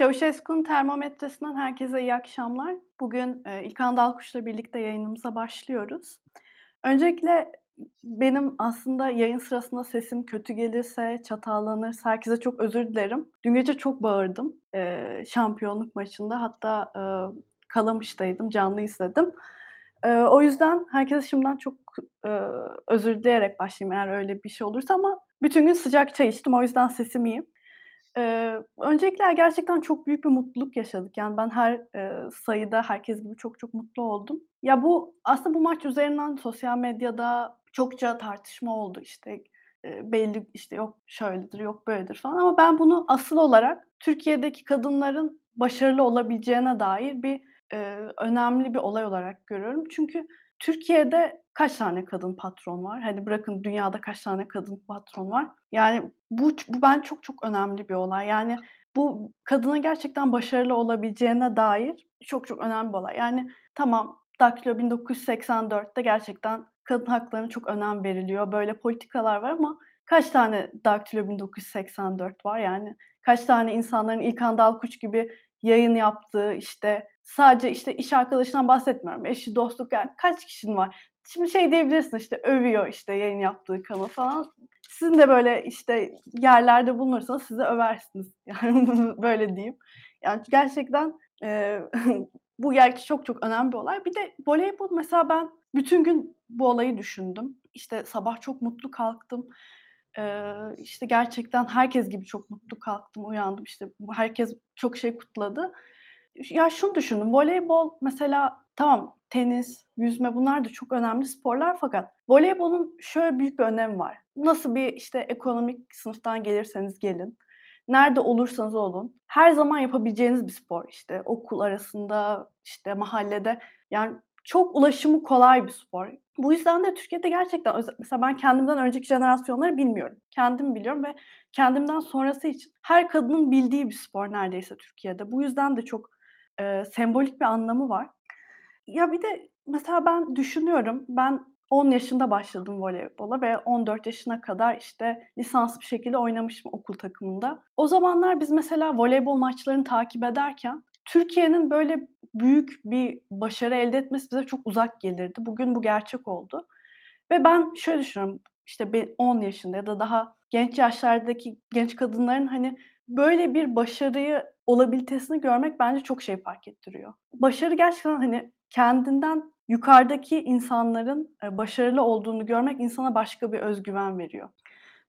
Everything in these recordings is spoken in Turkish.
Ceauşescu'nun termometresinden herkese iyi akşamlar. Bugün, eee, İlkan Dalkuş'la birlikte yayınımıza başlıyoruz. Öncelikle benim aslında yayın sırasında sesim kötü gelirse, çatallanırsa herkese çok özür dilerim. Dün gece çok bağırdım, eee, şampiyonluk maçında. Hatta, eee, Kalamış'taydım, canlı izledim. Eee, o yüzden herkese şimdiden çok, eee, özür dileyerek başlayayım eğer öyle bir şey olursa ama bütün gün sıcak çay içtim. O yüzden sesim iyi. Eee, öncelikle gerçekten çok büyük bir mutluluk yaşadık. Yani ben her, eee, sayıda herkes gibi çok çok mutlu oldum. Ya, bu aslında bu maç üzerinden sosyal medyada çokça tartışma oldu. İşte, eee, belli, işte, yok şöyledir, yok böyledir falan ama ben bunu asıl olarak Türkiye'deki kadınların başarılı olabileceğine dair bir, eee, önemli bir olay olarak görüyorum. Çünkü Türkiye'de kaç tane kadın patron var? Hani, bırakın dünyada kaç tane kadın patron var? Yani, bu bu ben çok çok önemli bir olay. Yani, bu kadının gerçekten başarılı olabileceğine dair çok çok önemli bir olay. Yani, tamam, Daktilo 1984'te gerçekten kadın haklarına çok önem veriliyor. Böyle politikalar var ama kaç tane Daktilo 1984 var? Yani, kaç tane insanların İlkan Dalkuç gibi yayın yaptığı, işte, sadece, işte, iş arkadaşından bahsetmiyorum, eşi, dostluk, yani kaç kişinin var? Şimdi şey diyebilirsin, işte, övüyor, işte, yayın yaptığı kanalı falan. Sizin de böyle, işte, yerlerde bulunursanız sizi översiniz. Yani böyle diyeyim. Yani gerçekten, eee, bu gerçi çok çok önemli bir olay. Bir de voleybol mesela ben bütün gün bu olayı düşündüm. İşte, sabah çok mutlu kalktım. Eee, işte, gerçekten herkes gibi çok mutlu kalktım, uyandım. İşte, herkes çok şey kutladı. Ya, şunu düşündüm, voleybol mesela tamam, tenis, yüzme bunlar da çok önemli sporlar fakat voleybolun şöyle büyük bir önemi var. Nasıl bir, işte, ekonomik sınıftan gelirseniz gelin, nerede olursanız olun, her zaman yapabileceğiniz bir spor. İşte, okul arasında, işte, mahallede, yani çok ulaşımı kolay bir spor. Bu yüzden de Türkiye'de gerçekten mesela ben kendimden önceki jenerasyonları bilmiyorum. Kendim biliyorum ve kendimden sonrası için her kadının bildiği bir spor neredeyse Türkiye'de. Bu yüzden de çok, eee, sembolik bir anlamı var. Ya, bir de mesela ben düşünüyorum, ben 10 yaşında başladım voleybola ve 14 yaşına kadar, işte, lisanslı bir şekilde oynamıştım okul takımında. O zamanlar biz mesela voleybol maçlarını takip ederken Türkiye'nin böyle büyük bir başarı elde etmesi bize çok uzak gelirdi. Bugün bu gerçek oldu ve ben şöyle düşünüyorum, işte, be 10 yaşında ya da daha genç yaşlardaki genç kadınların, hani, böyle bir başarıyı olabilitesini görmek bence çok şey fark ettiriyor. Başarı gerçekten, hani, kendinden yukarıdaki insanların, eee, başarılı olduğunu görmek insana başka bir öz güven veriyor.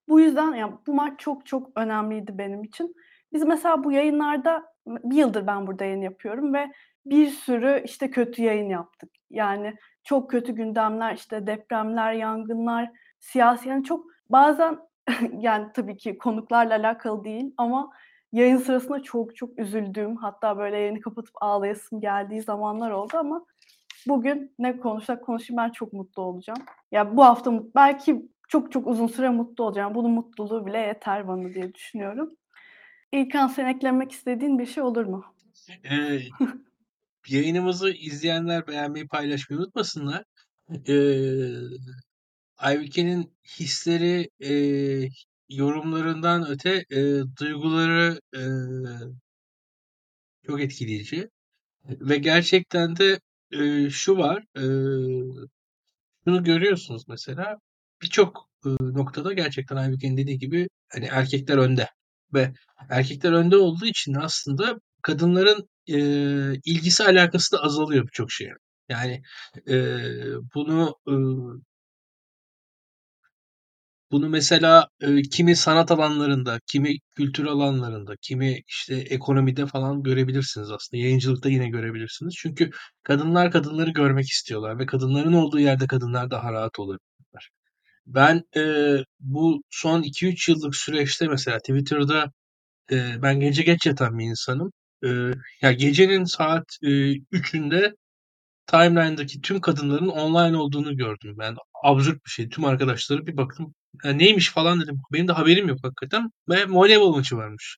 Bu yüzden ya, bu maç çok çok önemliydi benim için. Biz mesela bu yayınlarda 1 yıldır ben burada yayın yapıyorum ve bir sürü, işte, kötü yayın yaptık. Yani çok kötü gündemler, işte, depremler, yangınlar, siyasi, yani çok bazen yani tabii ki konuklarla alakalı değil ama yayın sırasında çok çok üzüldüğüm, hatta böyle yayını kapatıp ağlayasım geldiği zamanlar oldu ama bugün ne konuşsak konuşayım ben çok mutlu olacağım. Ya, bu hafta mut belki çok çok uzun süre mutlu olacağım. Bunun mutluluğu bile yeter bana diye düşünüyorum. İlkan, senin eklemek istediğin bir şey olur mu? Eee, yayınımızı izleyenler beğenmeyi, paylaşmayı unutmasınlar. Eee, Aybüke'nin hisleri, eee, yorumlarından öte, eee, duyguları, eee çok etkileyici ve gerçekten de, eee, şu var, eee, şunu görüyorsunuz mesela, birçok, ııı, noktada gerçekten Aybüke'nin dediği gibi, hani, erkekler önde ve erkekler önde olduğu için aslında kadınların, eee, ilgisi alakası da azalıyor birçok şeye. Yani, eee, bunu, bunu mesela, eee, kimi sanat alanlarında, kimi kültür alanlarında, kimi, işte, ekonomide falan görebilirsiniz aslında. Yayıncılıkta yine görebilirsiniz. Çünkü kadınlar kadınları görmek istiyorlar ve kadınların olduğu yerde kadınlar daha rahat olabiliyorlar. Ben, eee, bu son 2-3 yıllık süreçte mesela Twitter'da, eee, ben gece geç yatan bir insanım. Eee, ya, gecenin saat, eee, 3'ünde timeline'daki tüm kadınların online olduğunu gördüm ben. Absürt bir şey. Tüm arkadaşlara bir baktım, "Ya, neymiş?" falan dedim. Benim de haberim yok hakikaten ve voleybol maçı varmış.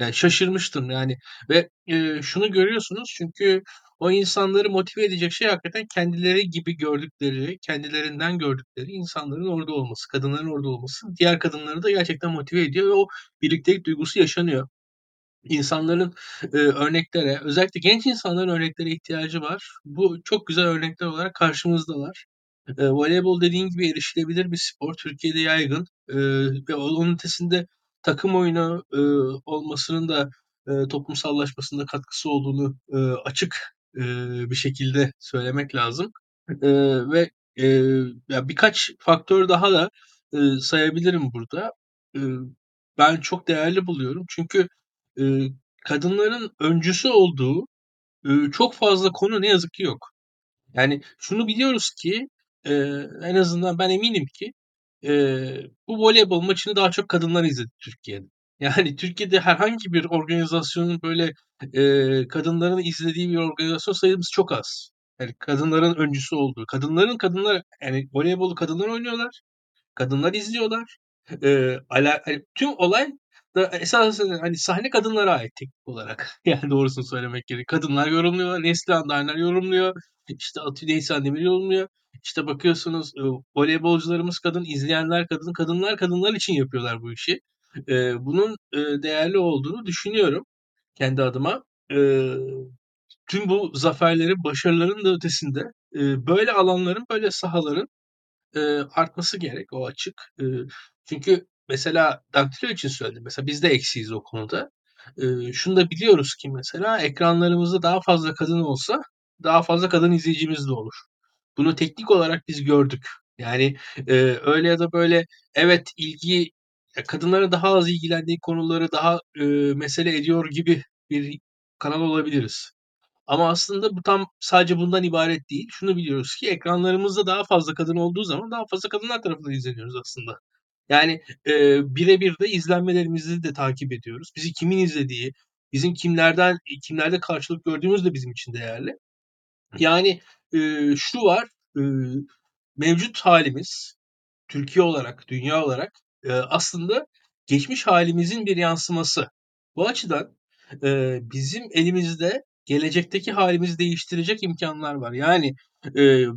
Yani şaşırmıştım yani ve, eee, şunu görüyorsunuz çünkü o insanları motive edecek şey hakikaten kendileri gibi gördükleri, kendilerinden gördükleri insanların orada olması, kadınların orada olması diğer kadınları da gerçekten motive ediyor ve o birliktelik duygusu yaşanıyor. İnsanların, eee, örneklere, özellikle genç insanların örneklere ihtiyacı var. Bu çok güzel örnekler olarak karşımızdalar. Eee, voleybol dediğin gibi erişilebilir bir spor. Türkiye'de yaygın, eee, ve onun ötesinde takım oyunu, ııı, olmasının da, eee, toplumsallaşmasında katkısı olduğunu, eee, açık, eee, bir şekilde söylemek lazım. Eee, ve, eee, ya, birkaç faktör daha da, ııı, sayabilirim burada. Iıı, ben çok değerli buluyorum çünkü, ııı, kadınların öncüsü olduğu, ııı, çok fazla konu ne yazık ki yok. Yani şunu biliyoruz ki, eee, en azından ben eminim ki, eee, bu voleybol maçını daha çok kadınlar izledi Türkiye'de. Yani Türkiye'de herhangi bir organizasyonun böyle, eee, kadınların izlediği bir organizasyon sayımız çok az. Yani kadınların öncüsü olduğu, kadınların kadınlar yani voleybolu kadınlar oynuyorlar, kadınlar izliyorlar. Eee, ala hani tüm olay da esasen hani sahne kadınlara ait teknik olarak. Yani doğrusunu söylemek gerek. Kadınlar yorumluyorlar, Neslihan Dayner yorumluyor, işte Atilla İhsan Demir yorumluyor. İşte bakıyorsunuz, ııı, voleybolcularımız kadın, izleyenler kadın, kadınlar kadınlar için yapıyorlar bu işi. Eee, bunun, eee, değerli olduğunu düşünüyorum kendi adıma. Eee, tüm bu zaferlerin, başarıların da ötesinde, eee, böyle alanların, böyle sahaların, eee, artması gerek, o açık. Iıı, çünkü mesela daktilo için söyledim. Mesela biz de eksiğiz o konuda. Iıı, şunu da biliyoruz ki mesela ekranlarımızda daha fazla kadın olsa daha fazla kadın izleyicimiz de olur. Bunu teknik olarak biz gördük. Yani, eee, öyle ya da böyle evet ilgi ya kadınların daha az ilgilendiği konuları daha, ııı, mesele ediyor gibi bir kanal olabiliriz. Ama aslında bu tam sadece bundan ibaret değil. Şunu biliyoruz ki ekranlarımızda daha fazla kadın olduğu zaman daha fazla kadınlar tarafından izleniyoruz aslında. Yani, eee, bire bir de izlenmelerimizi de takip ediyoruz. Bizi kimin izlediği, bizim kimlerden, kimlerde karşılık gördüğümüz de bizim için değerli. Yani, ııı, şu var, ııı, mevcut hâlimiz Türkiye olarak, dünya olarak, eee, aslında geçmiş hâlimizin bir yansıması. Bu açıdan, eee, bizim elimizde gelecekteki hâlimizi değiştirecek imkânlar var. Yani, eee,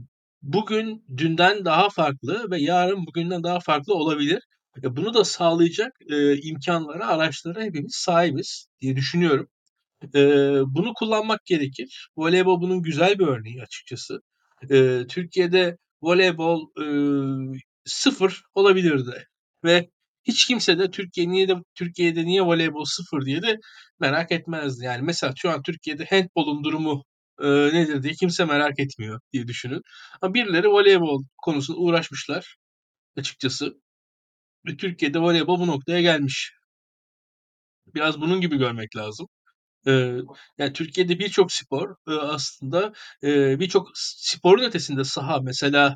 bugün dünden daha farklı ve yarın bugünden daha farklı olabilir. E, bunu da sağlayacak, eee, imkânlara, araçlara hepimiz sahibiz diye düşünüyorum. Eee, bunu kullanmak gerekir. Voleybol bunun güzel bir örneği açıkçası. Eee, Türkiye'de voleybol, ııı, 0 olabilirdi ve hiç kimse de Türkiye niye de Türkiye'de niye voleybol 0 diye de merak etmezdi. Yani mesela şu an Türkiye'de handbolun durumu, ııı, nedir diye kimse merak etmiyor diye düşünün. Ama birileri voleybol konusunda uğraşmışlar açıkçası ve Türkiye'de voleybol bu noktaya gelmiş. Biraz bunun gibi görmek lazım. Yani Türkiye'de birçok spor, aslında, birçok sporun ötesinde saha mesela,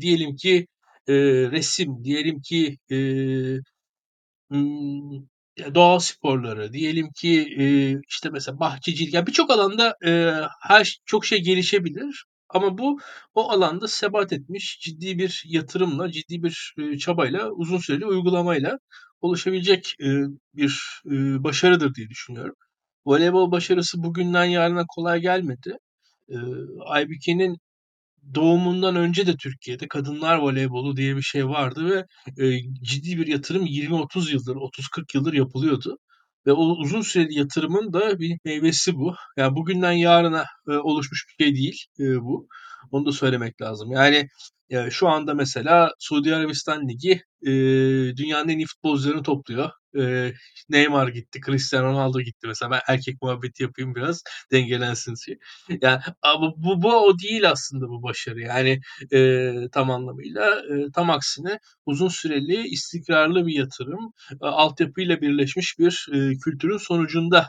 diyelim ki, resim, diyelim ki, eee, doğa sporları, diyelim ki, işte mesela bahçecilik, ya birçok alanda, her çok şey gelişebilir ama bu o alanda sebat etmiş ciddi bir yatırımla, ciddi bir, çabayla, uzun süreli uygulamayla oluşabilecek, bir, başarıdır diye düşünüyorum. Voleybol başarısı bugünden yarına kolay gelmedi. Eee, Aybüke'nin doğumundan önce de Türkiye'de kadınlar voleybolu diye bir şey vardı ve, eee, ciddi bir yatırım 20-30 yıldır, 30-40 yıldır yapılıyordu ve o uzun süreli yatırımın da bir meyvesi bu. Yani bugünden yarına, eee, oluşmuş bir şey değil, eee, bu. Onu da söylemek lazım. Yani, şu anda mesela Suudi Arabistan Ligi, eee, dünyanın en iyi futbolcularını topluyor. Eee, Neymar gitti, Cristiano Ronaldo gitti mesela. Ben erkek muhabbeti yapayım biraz dengelensin diye. Yani ama bu bu o değil aslında bu başarı. Yani, eee, tam anlamıyla, eee, tam aksine uzun süreli, istikrarlı bir yatırım, eee, altyapıyla birleşmiş bir, eee, kültürün sonucunda,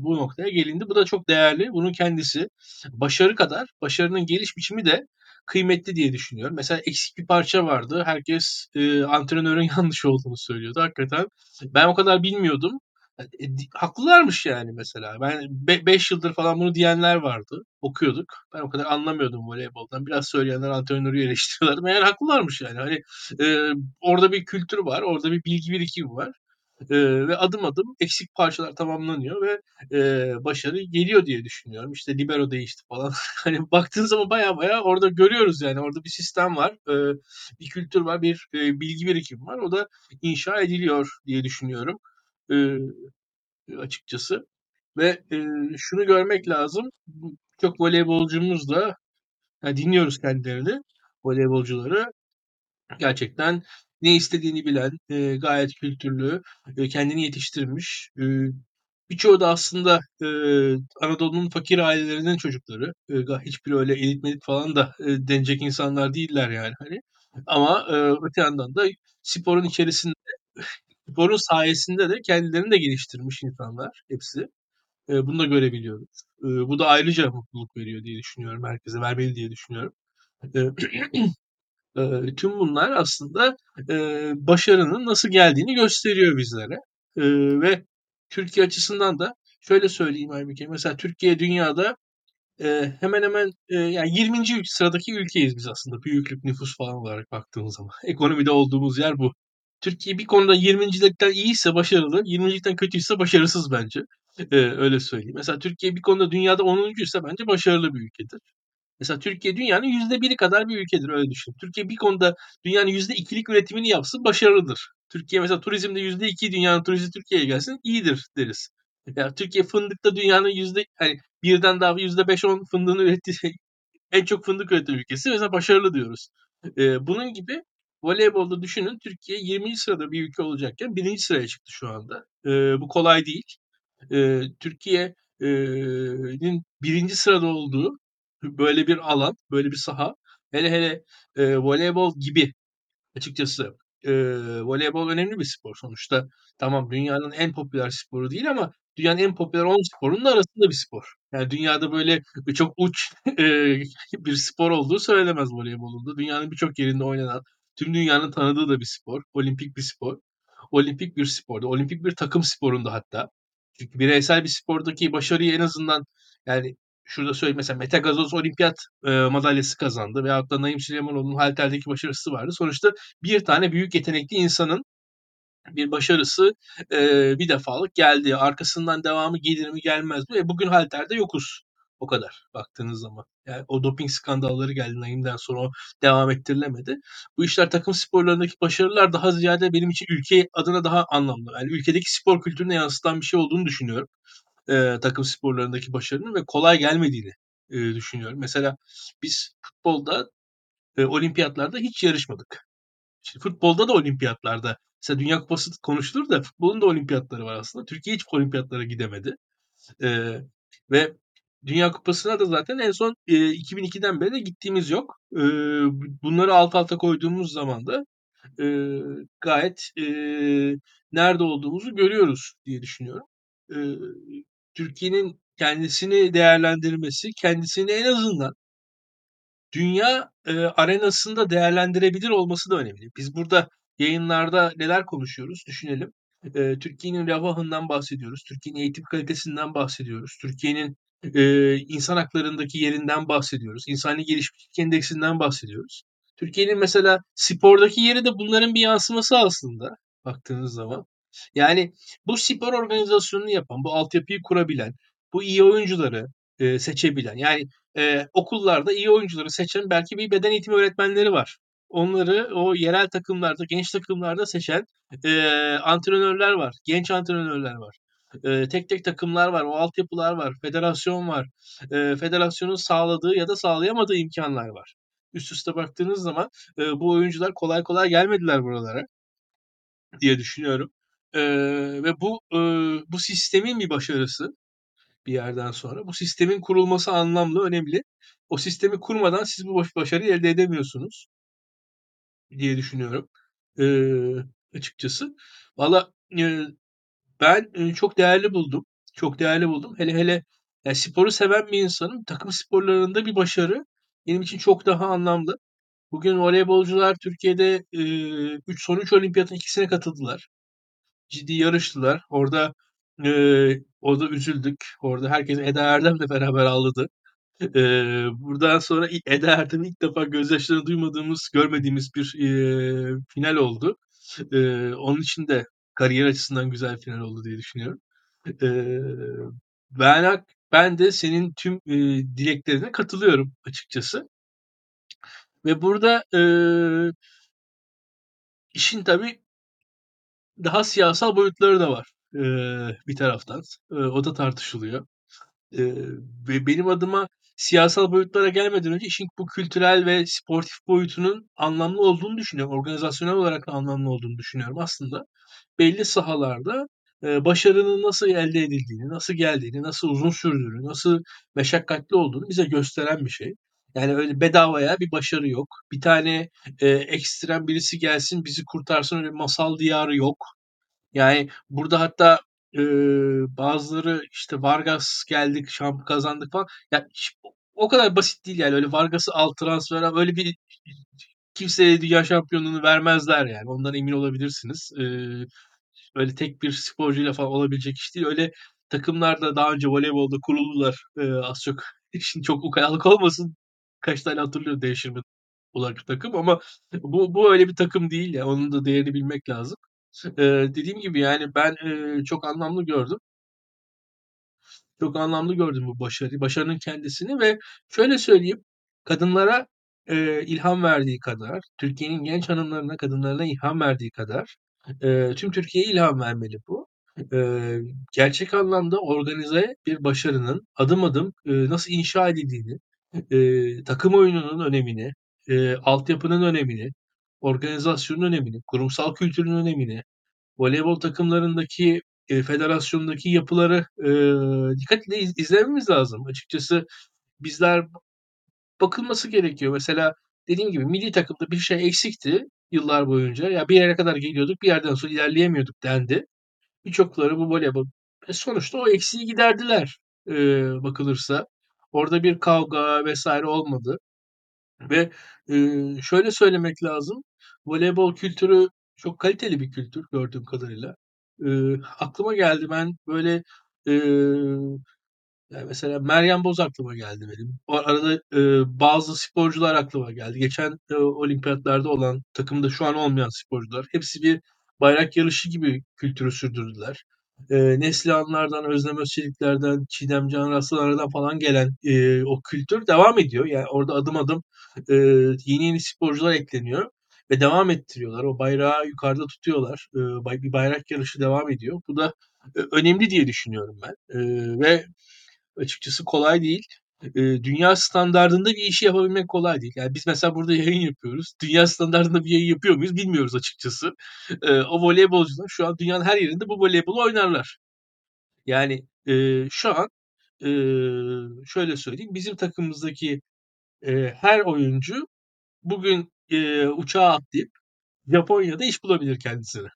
bu noktaya gelindi. Bu da çok değerli. Bunun kendisi başarı kadar başarının geliş biçimi de kıymetli diye düşünüyorum. Mesela eksik bir parça vardı. Herkes, eee, antrenörün yanlış olduğunu söylüyordu. Hakikaten ben o kadar bilmiyordum. E, di haklılarmış yani mesela. Ben be 5 yıldır falan bunu diyenler vardı. Okuyorduk. Ben o kadar anlamıyordum voleyboldan. Biraz söyleyenler antrenörü eleştiriyorlardı. Meğer haklılarmış yani. Hani, eee, orada bir kültür var, orada bir bilgi birikimi var, eee, ve adım adım eksik parçalar tamamlanıyor ve, eee, başarı geliyor diye düşünüyorum. İşte libero değişti falan. Hani baktığın zaman baya baya orada görüyoruz yani. Orada bir sistem var, eee, bir kültür var, bir, eee, bilgi birikimi var. O da inşa ediliyor diye düşünüyorum. Eee, açıkçası ve, eee, şunu görmek lazım, birçok voleybolcumuz da, ya, dinliyoruz kendilerini, voleybolcuları. Gerçekten ne istediğini bilen, eee, gayet kültürlü, eee, kendini yetiştirmiş, eee, birçoğu da aslında, eee, Anadolu'nun fakir ailelerinin çocukları. Ga hiçbiri öyle elit melit falan da, eee, denecek insanlar değiller yani, hani. Ama, eee, öte yandan da sporun içerisinde, sporun sayesinde de kendilerini de geliştirmiş insanlar hepsi. Eee, bunu da görebiliyoruz. Eee, bu da ayrıca mutluluk veriyor diye düşünüyorum herkese, vermeli diye düşünüyorum. Eee, eee, tüm bunlar aslında, eee, başarının nasıl geldiğini gösteriyor bizlere. Eee, ve Türkiye açısından da şöyle söyleyeyim Aybüke, mesela Türkiye dünyada, eee, hemen hemen, eee, yani 20'nci ül sıradaki ülkeyiz biz aslında büyüklük, nüfus falan olarak baktığımız zaman. Ekonomide olduğumuz yer bu. Türkiye bir konuda 20'cilikten iyiyse başarılı, 20'cilikten kötüyse başarısız bence. Eee, öyle söyleyeyim. Mesela Türkiye bir konuda dünyada 10'uncuysa bence başarılı bir ülkedir. Mesela Türkiye dünyanın %1'i kadar bir ülkedir, öyle düşün. Türkiye bir konuda dünyanın %2'lik üretimini yapsın, başarılıdır. Türkiye mesela turizmde %2 dünyanın turisti Türkiye'ye gelsin, iyidir deriz. Ya Türkiye fındıkta dünyanın yüzde hani 1'den daha %5-10 fındığını ürettiği şey, en çok fındık üreten ülkesi mesela başarılı diyoruz. Eee, bunun gibi voleybolda düşünün Türkiye 20'nci sırada bir ülke olacakken 1'inci sıraya çıktı şu anda. Eee, bu kolay değil. Eee, Türkiye eee, nin 1'inci sırada olduğu böyle bir alan, böyle bir saha, hele hele, eee, voleybol gibi açıkçası, eee, voleybol önemli bir spor sonuçta. Tamam, dünyanın en popüler sporu değil ama dünyanın en popüler 10 sporunun da arasında bir spor. Yani dünyada böyle çok uç, eee, bir spor olduğu söylenemez voleybolun da. Dünyanın birçok yerinde oynanan, tüm dünyanın tanıdığı da bir spor, olimpik bir spor. Olimpik bir sporda, olimpik bir takım sporunda hatta. Çünkü bireysel bir spordaki başarıyı en azından yani şurada söyleyeyim mesela Mete Gazoz olimpiyat, eee, madalyası kazandı veyahut da Naim Süleymanoğlu'nun halterdeki başarısı vardı. Sonuçta bir tane büyük yetenekli insanın bir başarısı, eee, bir defalık geldi. Arkasından devamı gelir mi gelmez mi? E, bugün halterde yokuz. O kadar baktığınız zaman. Yani o doping skandalları geldi Naim'den sonra o devam ettirilemedi. Bu işler takım sporlarındaki başarılar daha ziyade benim için ülke adına daha anlamlı. Yani ülkedeki spor kültürüne yansıtan bir şey olduğunu düşünüyorum. Eee, takım sporlarındaki başarının ve kolay gelmediğini, eee, düşünüyorum. Mesela biz futbolda, eee, olimpiyatlarda hiç yarışmadık. Şimdi futbolda da olimpiyatlarda mesela Dünya Kupası konuşulur da futbolun da olimpiyatları var aslında. Türkiye hiç olimpiyatlara gidemedi. Eee, ve Dünya Kupası'na da zaten en son, eee, 2002'den beri de gittiğimiz yok. Bu bunları alt alta koyduğumuz zaman da, eee, gayet, eee, nerede olduğumuzu görüyoruz diye düşünüyorum. Eee, Türkiye'nin kendisini değerlendirmesi, kendisini en azından dünya, eee, arenasında değerlendirebilir olması da önemli. Biz burada yayınlarda neler konuşuyoruz düşünelim. Eee, Türkiye'nin refahından bahsediyoruz, Türkiye'nin eğitim kalitesinden bahsediyoruz, Türkiye'nin, eee, insan haklarındaki yerinden bahsediyoruz, insani gelişmişlik endeksinden bahsediyoruz. Türkiye'nin mesela spordaki yeri de bunların bir yansıması aslında baktığınız zaman. Yani bu spor organizasyonunu yapan, bu altyapıyı kurabilen, bu iyi oyuncuları, eee, seçebilen yani, eee, okullarda iyi oyuncuları seçen belki bir beden eğitimi öğretmenleri var. Onları o yerel takımlarda, genç takımlarda seçen, eee, antrenörler var, genç antrenörler var. Eee, tek tek takımlar var, o altyapılar var, federasyon var. Eee, federasyonun sağladığı ya da sağlayamadığı imkânlar var. Üst üste baktığınız zaman, eee, bu oyuncular kolay kolay gelmediler buralara diye düşünüyorum. Eee, ve bu, ııı, bu sistemin bir başarısı bir yerden sonra. Bu sistemin kurulması anlamlı, önemli. O sistemi kurmadan siz bu baş başarıyı elde edemiyorsunuz diye düşünüyorum, eee, açıkçası. Valla, eee, ben, eee, çok değerli buldum, çok değerli buldum. Hele hele ya, sporu seven bir insanım. Takım sporlarında bir başarı benim için çok daha anlamlı. Bugün voleybolcular Türkiye'de, eee, 3 son 3 olimpiyatın 2'sine katıldılar. Ciddi yarıştılar. Orada, eee, orada üzüldük. Orada herkes Eda Erdem'le beraber ağladı. Eee, buradan sonra Eda Erdem'in ilk defa gözyaşlarını duymadığımız, görmediğimiz bir, eee, final oldu. Eee, onun için de kariyer açısından güzel bir final oldu diye düşünüyorum. Eee, ben ben de senin tüm, eee, dileklerine katılıyorum açıkçası. Ve burada, eee işin tabii daha siyasal boyutları da var. eee, bir taraftan. Eee, o da tartışılıyor. Ve benim adıma siyasal boyutlara gelmeden önce işin bu kültürel ve sportif boyutunun anlamlı olduğunu düşünüyorum. Organizasyonel olarak da anlamlı olduğunu düşünüyorum aslında. Belli sahalarda, eee, başarının nasıl elde edildiğini, nasıl geldiğini, nasıl uzun sürdüğünü, nasıl meşakkatli olduğunu bize gösteren bir şey. Yani öyle bedavaya bir başarı yok. Bir tane, eee, ekstrem birisi gelsin bizi kurtarsın öyle masal diyarı yok. Yani burada hatta, eee, bazıları işte Vargas geldik, şamp kazandık falan. Ya ş o kadar basit değil yani. Öyle Vargas'ı al transfer öyle bir kimseye dünya şampiyonluğunu vermezler yani. Ondan emin olabilirsiniz. Eee, öyle tek bir sporcuyla falan olabilecek iş değil. Öyle takımlar da daha önce voleybolda kuruldular, eee, az çok. Şimdi çok ukalalık olmasın. Birkaç tane hatırlıyorum devşirme olarak takım ama bu bu öyle bir takım değil ya. Onun da değerini bilmek lazım. Eee, dediğim gibi yani ben, eee, çok anlamlı gördüm. Çok anlamlı gördüm bu başarıyı, başarının kendisini ve şöyle söyleyeyim, kadınlara, eee, ilham verdiği kadar, Türkiye'nin genç hanımlarına, kadınlarına ilham verdiği kadar, eee, tüm Türkiye'ye ilham vermeli bu. Eee, gerçek anlamda organize bir başarının adım adım, eee, nasıl inşa edildiğini, eee, takım oyununun önemini, eee, altyapının önemini, organizasyonun önemini, kurumsal kültürün önemini, voleybol takımlarındaki, eee, federasyondaki yapıları, eee, dikkatle iz izlememiz lazım. Açıkçası bizler bakılması gerekiyor. Mesela dediğim gibi millî takımda bir şey eksikti yıllar boyunca. Ya bir yere kadar geliyorduk, bir yerden sonra ilerleyemiyorduk dendi. Birçokları bu voleybol e, sonuçta o eksiği giderdiler, eee, bakılırsa. Orada bir kavga vs. olmadı ve, eee, şöyle söylemek lazım, voleybol kültürü çok kaliteli bir kültür gördüğüm kadarıyla. Eee, aklıma geldi ben böyle, eee, ya mesela Meryem Boz aklıma geldi benim. O arada, eee, bazı sporcular aklıma geldi. Geçen, eee, olimpiyatlarda olan, takımda şu an olmayan sporcular. Hepsi bir bayrak yarışı gibi kültürü sürdürdüler. Eee, Neslihanlardan, Özlem Özçeliklerden, Çiğdem Caner Aslılar'dan falan gelen, eee, o kültür devam ediyor. Yani orada adım adım, eee, yeni yeni sporcular ekleniyor ve devam ettiriyorlar. O bayrağı yukarıda tutuyorlar. Bay bir bayrak yarışı devam ediyor. Bu da, eee, önemli diye düşünüyorum ben, eee, ve açıkçası kolay değil. Eee, dünya standardında bir işi yapabilmek kolay değil. Yani biz mesela burada yayın yapıyoruz. Dünya standardında bir yayın yapıyor muyuz bilmiyoruz açıkçası. Eee, o voleybolcular şu an dünyanın her yerinde bu voleybolu oynarlar. Yani, eee, şu an, eee, şöyle söyleyeyim, bizim takımımızdaki, eee, her oyuncu bugün, eee, uçağa atlayıp Japonya'da iş bulabilir kendisine.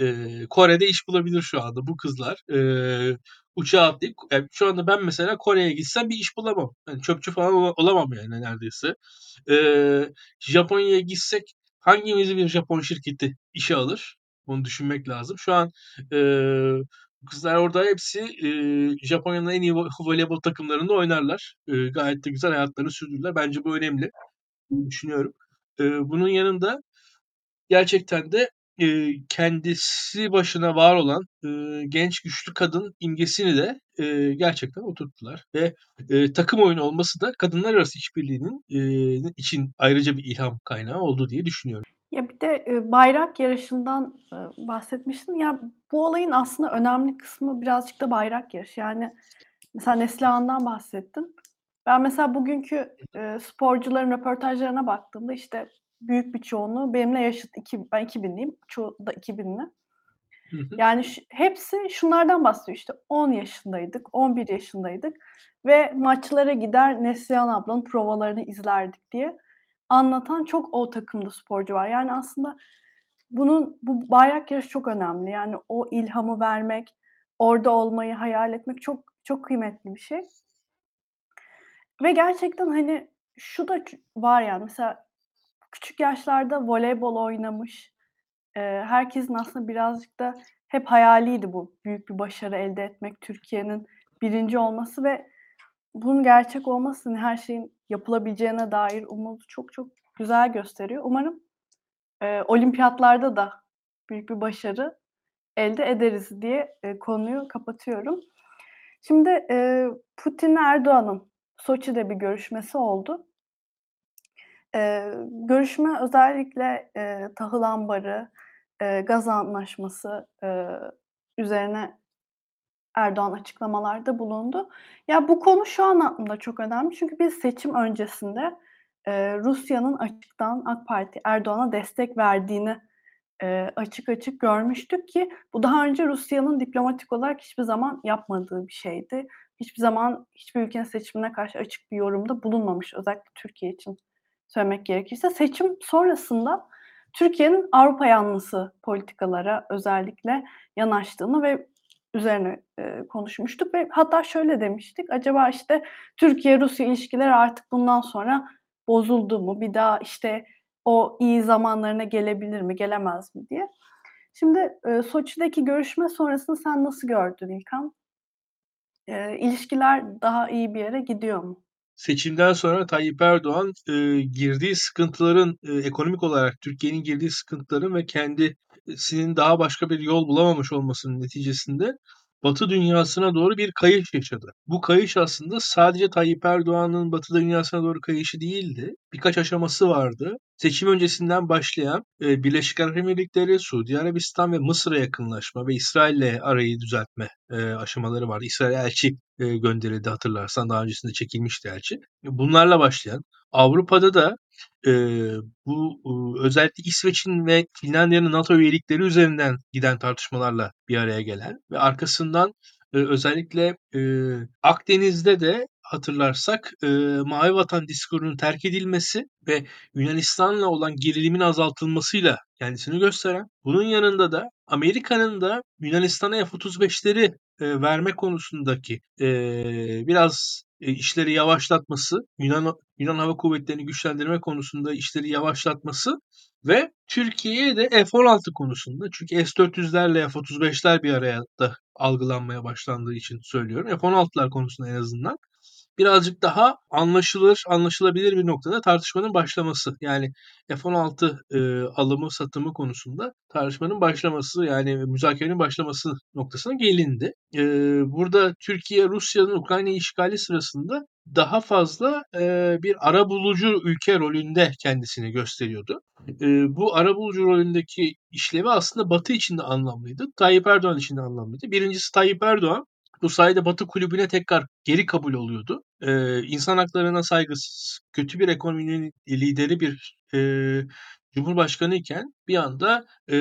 Eee, Kore'de iş bulabilir şu anda bu kızlar. Eee, uçağa atlayıp yani şu anda ben mesela Kore'ye gitsem bir iş bulamam. Hani çöpçü falan ola olamam yani neredeyse. Eee, Japonya'ya gitsek hangimizi bir Japon şirketi işe alır? Onu düşünmek lazım. Şu an, eee, kızlar orada hepsi, eee, Japonya'nın en iyi vo voleybol takımlarında oynarlar. Eee, gayet de güzel hayatlarını sürdürürler. Bence bu önemli düşünüyorum. Eee, bunun yanında gerçekten de, eee, kendisi başına var olan, eee, genç güçlü kadın imgesini de, eee, gerçekten oturttular ve, eee, takım oyunu olması da kadınlar arası işbirliğinin, eee, için ayrıca bir ilham kaynağı oldu diye düşünüyorum. Ya bir de, eee, bayrak yarışından, ııı, bahsetmiştin. Ya bu olayın aslında önemli kısmı birazcık da bayrak yarışı. Yani mesela Neslihan'dan bahsettin. Ben mesela bugünkü, eee, sporcuların röportajlarına baktığımda işte büyük bir çoğunluğu benimle yaşıt. İki ben 2000'liyim, çoğu da 2000'li. Hı hı. Yani hepsi şunlardan bahsediyor işte 10 yaşındaydık, 11 yaşındaydık ve maçlara gider Neslihan ablanın provalarını izlerdik diye anlatan çok o takımda sporcu var. Yani aslında bunun bu bayrak yarışı çok önemli. Yani o ilhamı vermek, orada olmayı hayal etmek çok çok kıymetli bir şey. Ve gerçekten, hani, şu da var yani mesela küçük yaşlarda voleybol oynamış, eee, herkesin aslında birazcık da hep hayaliydi bu büyük bir başarı elde etmek, Türkiye'nin 1'inci olması ve bunun gerçek olması, hani, her şeyin yapılabileceğine dair umudu çok çok güzel gösteriyor. Umarım, eee, olimpiyatlarda da büyük bir başarı elde ederiz diye, eee, konuyu kapatıyorum. Şimdi, eee, Putin'le Erdoğan'ın Soçi'de bir görüşmesi oldu. Eee, görüşme özellikle, eee, tahıl ambarı, eee, gaz anlaşması, eee, üzerine Erdoğan açıklamalarda bulundu. Ya, bu konu şu anlamda çok önemli çünkü biz seçim öncesinde, eee, Rusya'nın açıktan AK Parti, Erdoğan'a destek verdiğini, eee, açık açık görmüştük ki bu daha önce Rusya'nın diplomatik olarak hiçbir zaman yapmadığı bir şeydi. Hiçbir zaman hiçbir ülkenin seçimine karşı açık bir yorumda bulunmamış, özellikle Türkiye için söylemek gerekirse. Seçim sonrasında Türkiye'nin Avrupa yanlısı politikalara özellikle yanaştığını ve üzerine, eee, konuşmuştuk ve hatta şöyle demiştik: "Acaba, işte, Türkiye-Rusya ilişkileri artık bundan sonra bozuldu mu? Bir daha, işte, o iyi zamanlarına gelebilir mi, gelemez mi?" diye. Şimdi, eee, Soçi'deki görüşme sonrasını sen nasıl gördün İlkan? Eee, ilişkiler daha iyi bir yere gidiyor mu? Seçimden sonra Tayyip Erdoğan, eee, girdiği sıkıntıların, eee, ekonomik olarak Türkiye'nin girdiği sıkıntıların ve kendisinin daha başka bir yol bulamamış olmasının neticesinde Batı dünyasına doğru bir kayış yaşadı. Bu kayış aslında sadece Tayyip Erdoğan'ın Batı dünyasına doğru kayışı değildi. Birkaç aşaması vardı. Seçim öncesinden başlayan, eee, Birleşik Arap Emirlikleri, Suudi Arabistan ve Mısır'a yakınlaşma ve İsrail'le arayı düzeltme, eee, aşamaları vardı. İsrail'e elçi, eee, gönderildi hatırlarsan. Daha öncesinde çekilmişti elçi. Bunlarla başlayan, Avrupa'da da, eee, bu, uuu, özellikle İsveç'in ve Finlandiya'nın NATO üyelikleri üzerinden giden tartışmalarla bir araya gelen ve arkasından, eee, özellikle, eee, Akdeniz'de de hatırlarsak, eee, Mavi Vatan diskurunun terk edilmesi ve Yunanistan'la olan gerilimin azaltılmasıyla kendisini gösteren, bunun yanında da Amerika'nın da Yunanistan'a F-35'leri, eee, verme konusundaki, eee, biraz, eee, işleri yavaşlatması, Yunan Yunan Hava Kuvvetleri'ni güçlendirme konusunda işleri yavaşlatması ve Türkiye'ye de F-16 konusunda çünkü S-400'lerle F-35'ler bir araya da algılanmaya başlandığı için söylüyorum. F-16'lar konusunda en azından birazcık daha anlaşılır, anlaşılabilir bir noktada tartışmanın başlaması. Yani F-16, eee, alımı, satımı konusunda tartışmanın başlaması, yani müzakerenin başlaması noktasına gelindi. Eee, burada Türkiye, Rusya'nın Ukrayna işgali sırasında daha fazla, eee, bir arabulucu ülke rolünde kendisini gösteriyordu. Eee, bu arabulucu rolündeki işlevi aslında Batı için de anlamlıydı, Tayyip Erdoğan için de anlamlıydı. Birincisi Tayyip Erdoğan bu sayede Batı kulübüne tekrar geri kabul oluyordu. Eee, insan haklarına saygısız, kötü bir ekonominin lideri bir, eee, cumhurbaşkanıyken bir anda, eee,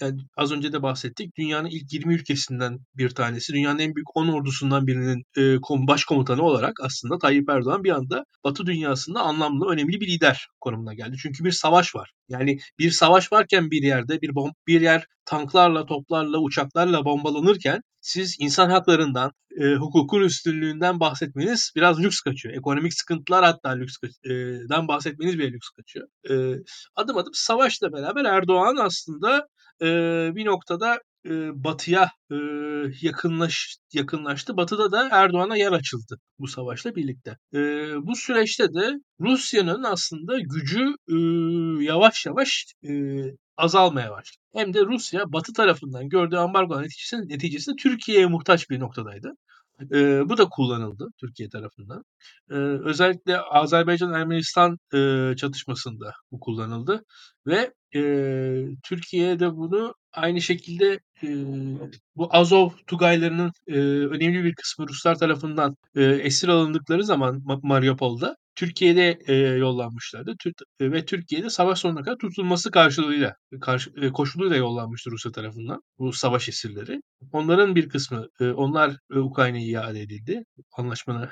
yani az önce de bahsettik, dünyanın ilk 20 ülkesinden bir tanesi, dünyanın en büyük 10 ordusundan birinin, kom başkomutanı olarak aslında Tayyip Erdoğan bir anda Batı dünyasında anlamlı, önemli bir lider konumuna geldi. Çünkü bir savaş var. Yani bir savaş varken bir yerde, bir bom bir yer tanklarla, toplarla, uçaklarla bombalanırken siz insan haklarından, eee, hukukun üstünlüğünden bahsetmeniz biraz lüks kaçıyor. Ekonomik sıkıntılar hatta lüks kaç eee, den bahsetmeniz bile lüks kaçıyor. Eee, adım adım savaşla beraber Erdoğan aslında, eee, bir noktada, eee, Batı'ya, eee, yakınlaş yakınlaştı. Batı'da da Erdoğan'a yer açıldı bu savaşla birlikte. Eee, bu süreçte de Rusya'nın aslında gücü, ııı, yavaş yavaş, eee, azalmaya başladı. Hem de Rusya Batı tarafından gördüğü ambargo neticesinde neticesinde Türkiye'ye muhtaç bir noktadaydı. Eee, bu da kullanıldı Türkiye tarafından. Eee, özellikle Azerbaycan-Ermenistan, eee, çatışmasında bu kullanıldı ve, eee, Türkiye de bunu aynı şekilde, eee, bu Azov Tugaylarının, eee, önemli bir kısmı Ruslar tarafından, eee, esir alındıkları zaman Ma Mariupol'da Türkiye'de, eee, yollanmışlardı. Türk ve Türkiye'de savaş sonuna kadar tutulması karşılığıyla, karşı eee, koşuluyla yollanmıştı Rusya tarafından bu savaş esirleri. Onların bir kısmı, eee, onlar, eee, Ukrayna'ya iade edildi. Anlaşmaya,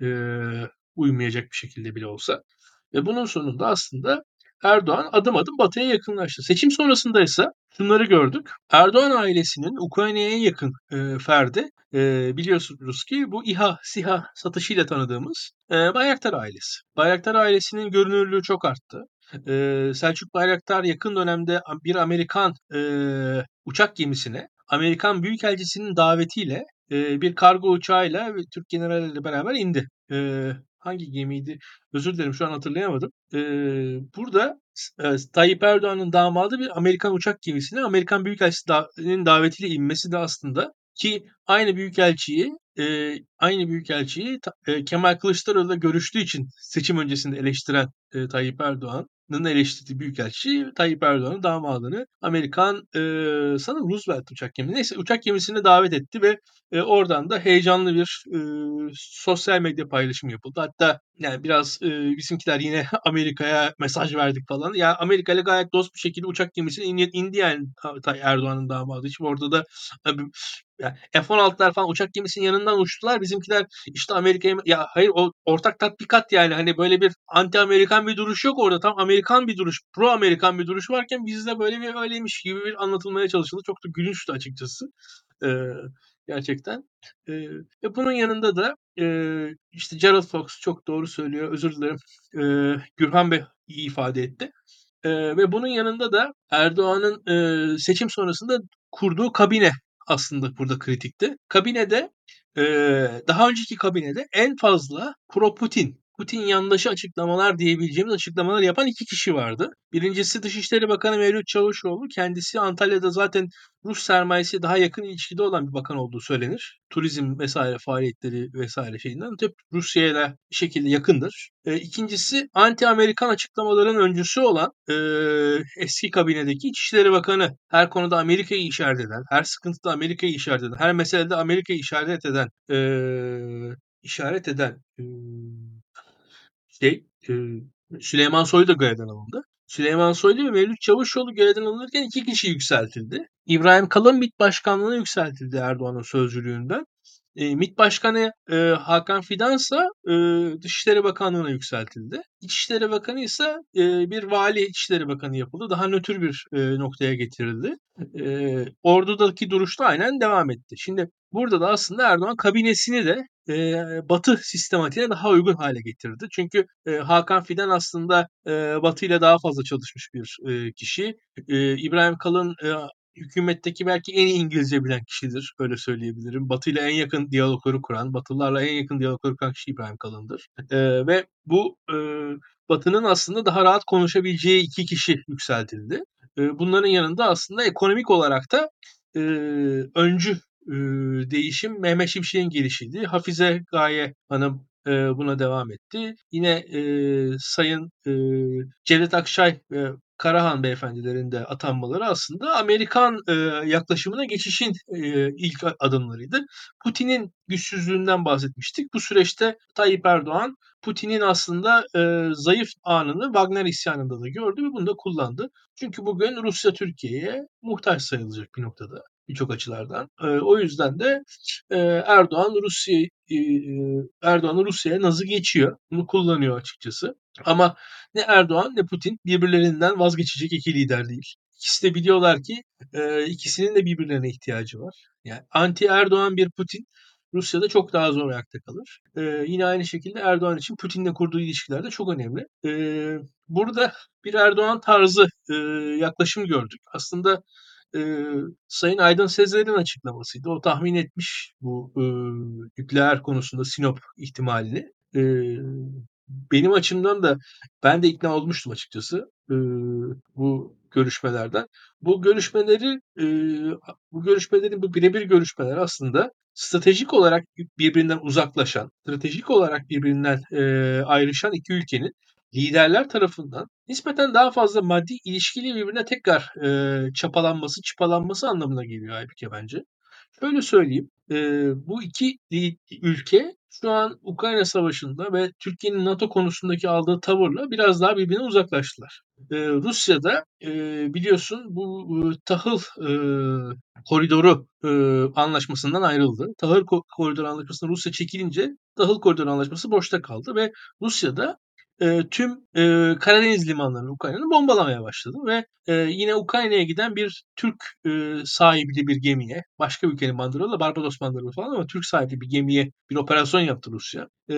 eee, uymayacak bir şekilde bile olsa ve bunun sonunda aslında Erdoğan adım adım Batı'ya yakınlaştı. Seçim sonrasındaysa şunları gördük. Erdoğan ailesinin Ukrayna'ya en yakın, eee, ferdi, eee, biliyorsunuz ki bu İHA, SİHA satışıyla tanıdığımız, eee, Bayraktar ailesi. Bayraktar ailesinin görünürlüğü çok arttı. Eee, Selçuk Bayraktar yakın dönemde bir Amerikan, eee, uçak gemisine Amerikan Büyükelçisi'nin davetiyle, eee, bir kargo uçağıyla Türk generalleriyle beraber indi. Hangi gemiydi? Özür dilerim şu an hatırlayamadım. Eee, burada eee, Tayyip Erdoğan'ın damadı bir Amerikan uçak gemisine Amerikan Büyükelçisi'nin davetiyle inmesi de aslında ki aynı büyükelçiyi, eee, aynı büyükelçiyi eee, Kemal Kılıçdaroğlu'yla görüştüğü için seçim öncesinde eleştiren, eee, Tayyip Erdoğan Amerika'nın eleştirdiği büyükelçi Tayyip Erdoğan'ın damadını Amerikan e, sanırım Roosevelt uçak gemisi neyse uçak gemisine davet etti ve e, oradan da heyecanlı bir e, sosyal medya paylaşımı yapıldı. Hatta yani biraz e, bizimkiler yine Amerika'ya mesaj verdik falan. Ya Amerika ile gayet dost bir şekilde uçak gemisine indi, indi yani Erdoğan'ın damadı. Şimdi orada da yani F-16'lar falan uçak gemisinin yanından uçtular. Bizimkiler işte Amerika'ya ya hayır o ortak tatbikat yani hani böyle bir anti Amerikan bir duruş yok orada. Tam Amerikan bir duruş, pro Amerikan bir duruş varken bizde böyle bir öyleymiş gibi bir anlatılmaya çalışıldı. Çok da gülünçtü açıkçası. Ee, gerçekten. Ee, ve bunun yanında da e, işte Gerald Fox çok doğru söylüyor. Özür dilerim. Ee, Gürhan Bey iyi ifade etti. Ee, ve bunun yanında da Erdoğan'ın e, seçim sonrasında kurduğu kabine aslında burada kritikti. Kabinede e, daha önceki kabinede en fazla pro Putin yandaşı açıklamalar diyebileceğimiz açıklamalar yapan iki kişi vardı. Birincisi Dışişleri Bakanı Mevlüt Çavuşoğlu. Kendisi Antalya'da zaten Rus sermayesi daha yakın ilişkide olan bir bakan olduğu söylenir. Turizm vesaire faaliyetleri vesaire şeyinden hep Rusya'ya bir şekilde yakındır. E, ikincisi anti-Amerikan açıklamaların öncüsü olan e, eski kabinedeki İçişleri Bakanı. Her konuda Amerika'yı işaret eden, her sıkıntıda Amerika'yı işaret eden, her meselede Amerika'yı işaret eden, e, işaret eden e, şey Süleyman Soylu da görevden alındı. Süleyman Soylu ve Mevlüt Çavuşoğlu görevden alınırken iki kişi yükseltildi. İbrahim Kalın MİT Başkanlığı'na yükseltildi Erdoğan'ın sözcülüğünden. E, MİT Başkanı e, Hakan Fidansa e, Dışişleri Bakanlığı'na yükseltildi. İçişleri Bakanı ise e, bir vali İçişleri Bakanı yapıldı. Daha nötr bir e, noktaya getirildi. E, ordudaki duruş da aynen devam etti. Şimdi burada da aslında Erdoğan kabinesini de e, Batı sistematiğine daha uygun hale getirdi. Çünkü e, Hakan Fidan aslında e, Batı ile daha fazla çalışmış bir e, kişi. E, İbrahim Kalın e, hükümetteki belki en iyi İngilizce bilen kişidir. Öyle söyleyebilirim. Batı ile en yakın diyalogları kuran, Batılılarla en yakın diyalogları kuran kişi İbrahim Kalın'dır. E, ve bu e, Batı'nın aslında daha rahat konuşabileceği iki kişi yükseltildi. E, bunların yanında aslında ekonomik olarak da e, öncü e, değişim Mehmet Şimşek'in gelişiydi. Hafize Gaye Hanım e, buna devam etti. Yine e, Sayın e, Cevdet Akşay ve Karahan beyefendilerin de atanmaları aslında Amerikan e, yaklaşımına geçişin e, ilk adımlarıydı. Putin'in güçsüzlüğünden bahsetmiştik. Bu süreçte Tayyip Erdoğan Putin'in aslında e, zayıf anını Wagner isyanında da gördü ve bunu da kullandı. Çünkü bugün Rusya Türkiye'ye muhtaç sayılacak bir noktada birçok açılardan. E, o yüzden de e, Erdoğan Rusya e, Erdoğan'ı Rusya'ya nazı geçiyor. Bunu kullanıyor açıkçası. Ama ne Erdoğan ne Putin birbirlerinden vazgeçecek iki lider değil. İkisi de biliyorlar ki e, ikisinin de birbirlerine ihtiyacı var. Yani anti Erdoğan bir Putin Rusya'da çok daha zor ayakta kalır. E, yine aynı şekilde Erdoğan için Putin'le kurduğu ilişkiler de çok önemli. E, burada bir Erdoğan tarzı e, yaklaşım gördük. Aslında e, Sayın Aydın Sezer'in açıklamasıydı. O tahmin etmiş bu e, nükleer konusunda Sinop ihtimalini. E, benim açımdan da ben de ikna olmuştum açıkçası e, bu görüşmelerden. Bu görüşmeleri e, bu görüşmelerin bu birebir görüşmeler aslında stratejik olarak birbirinden uzaklaşan, stratejik olarak birbirinden e, ayrışan iki ülkenin liderler tarafından nispeten daha fazla maddi ilişkili birbirine tekrar e, çapalanması, çıpalanması anlamına geliyor Aybüke bence. Şöyle söyleyeyim, e, bu iki ülke şu an Ukrayna Savaşı'nda ve Türkiye'nin NATO konusundaki aldığı tavırla biraz daha birbirine uzaklaştılar. E, Rusya'da e, biliyorsun bu e, tahıl e, koridoru e, anlaşmasından ayrıldı. Tahıl koridoru anlaşmasından Rusya çekilince tahıl koridoru anlaşması boşta kaldı ve Rusya'da e, tüm e, Karadeniz limanlarını Ukrayna'nın bombalamaya başladı ve e, yine Ukrayna'ya giden bir Türk e, sahipli bir gemiye, başka ülkenin bandırolu Barbados bandırolu falan ama Türk sahipli bir gemiye bir operasyon yaptı Rusya. E,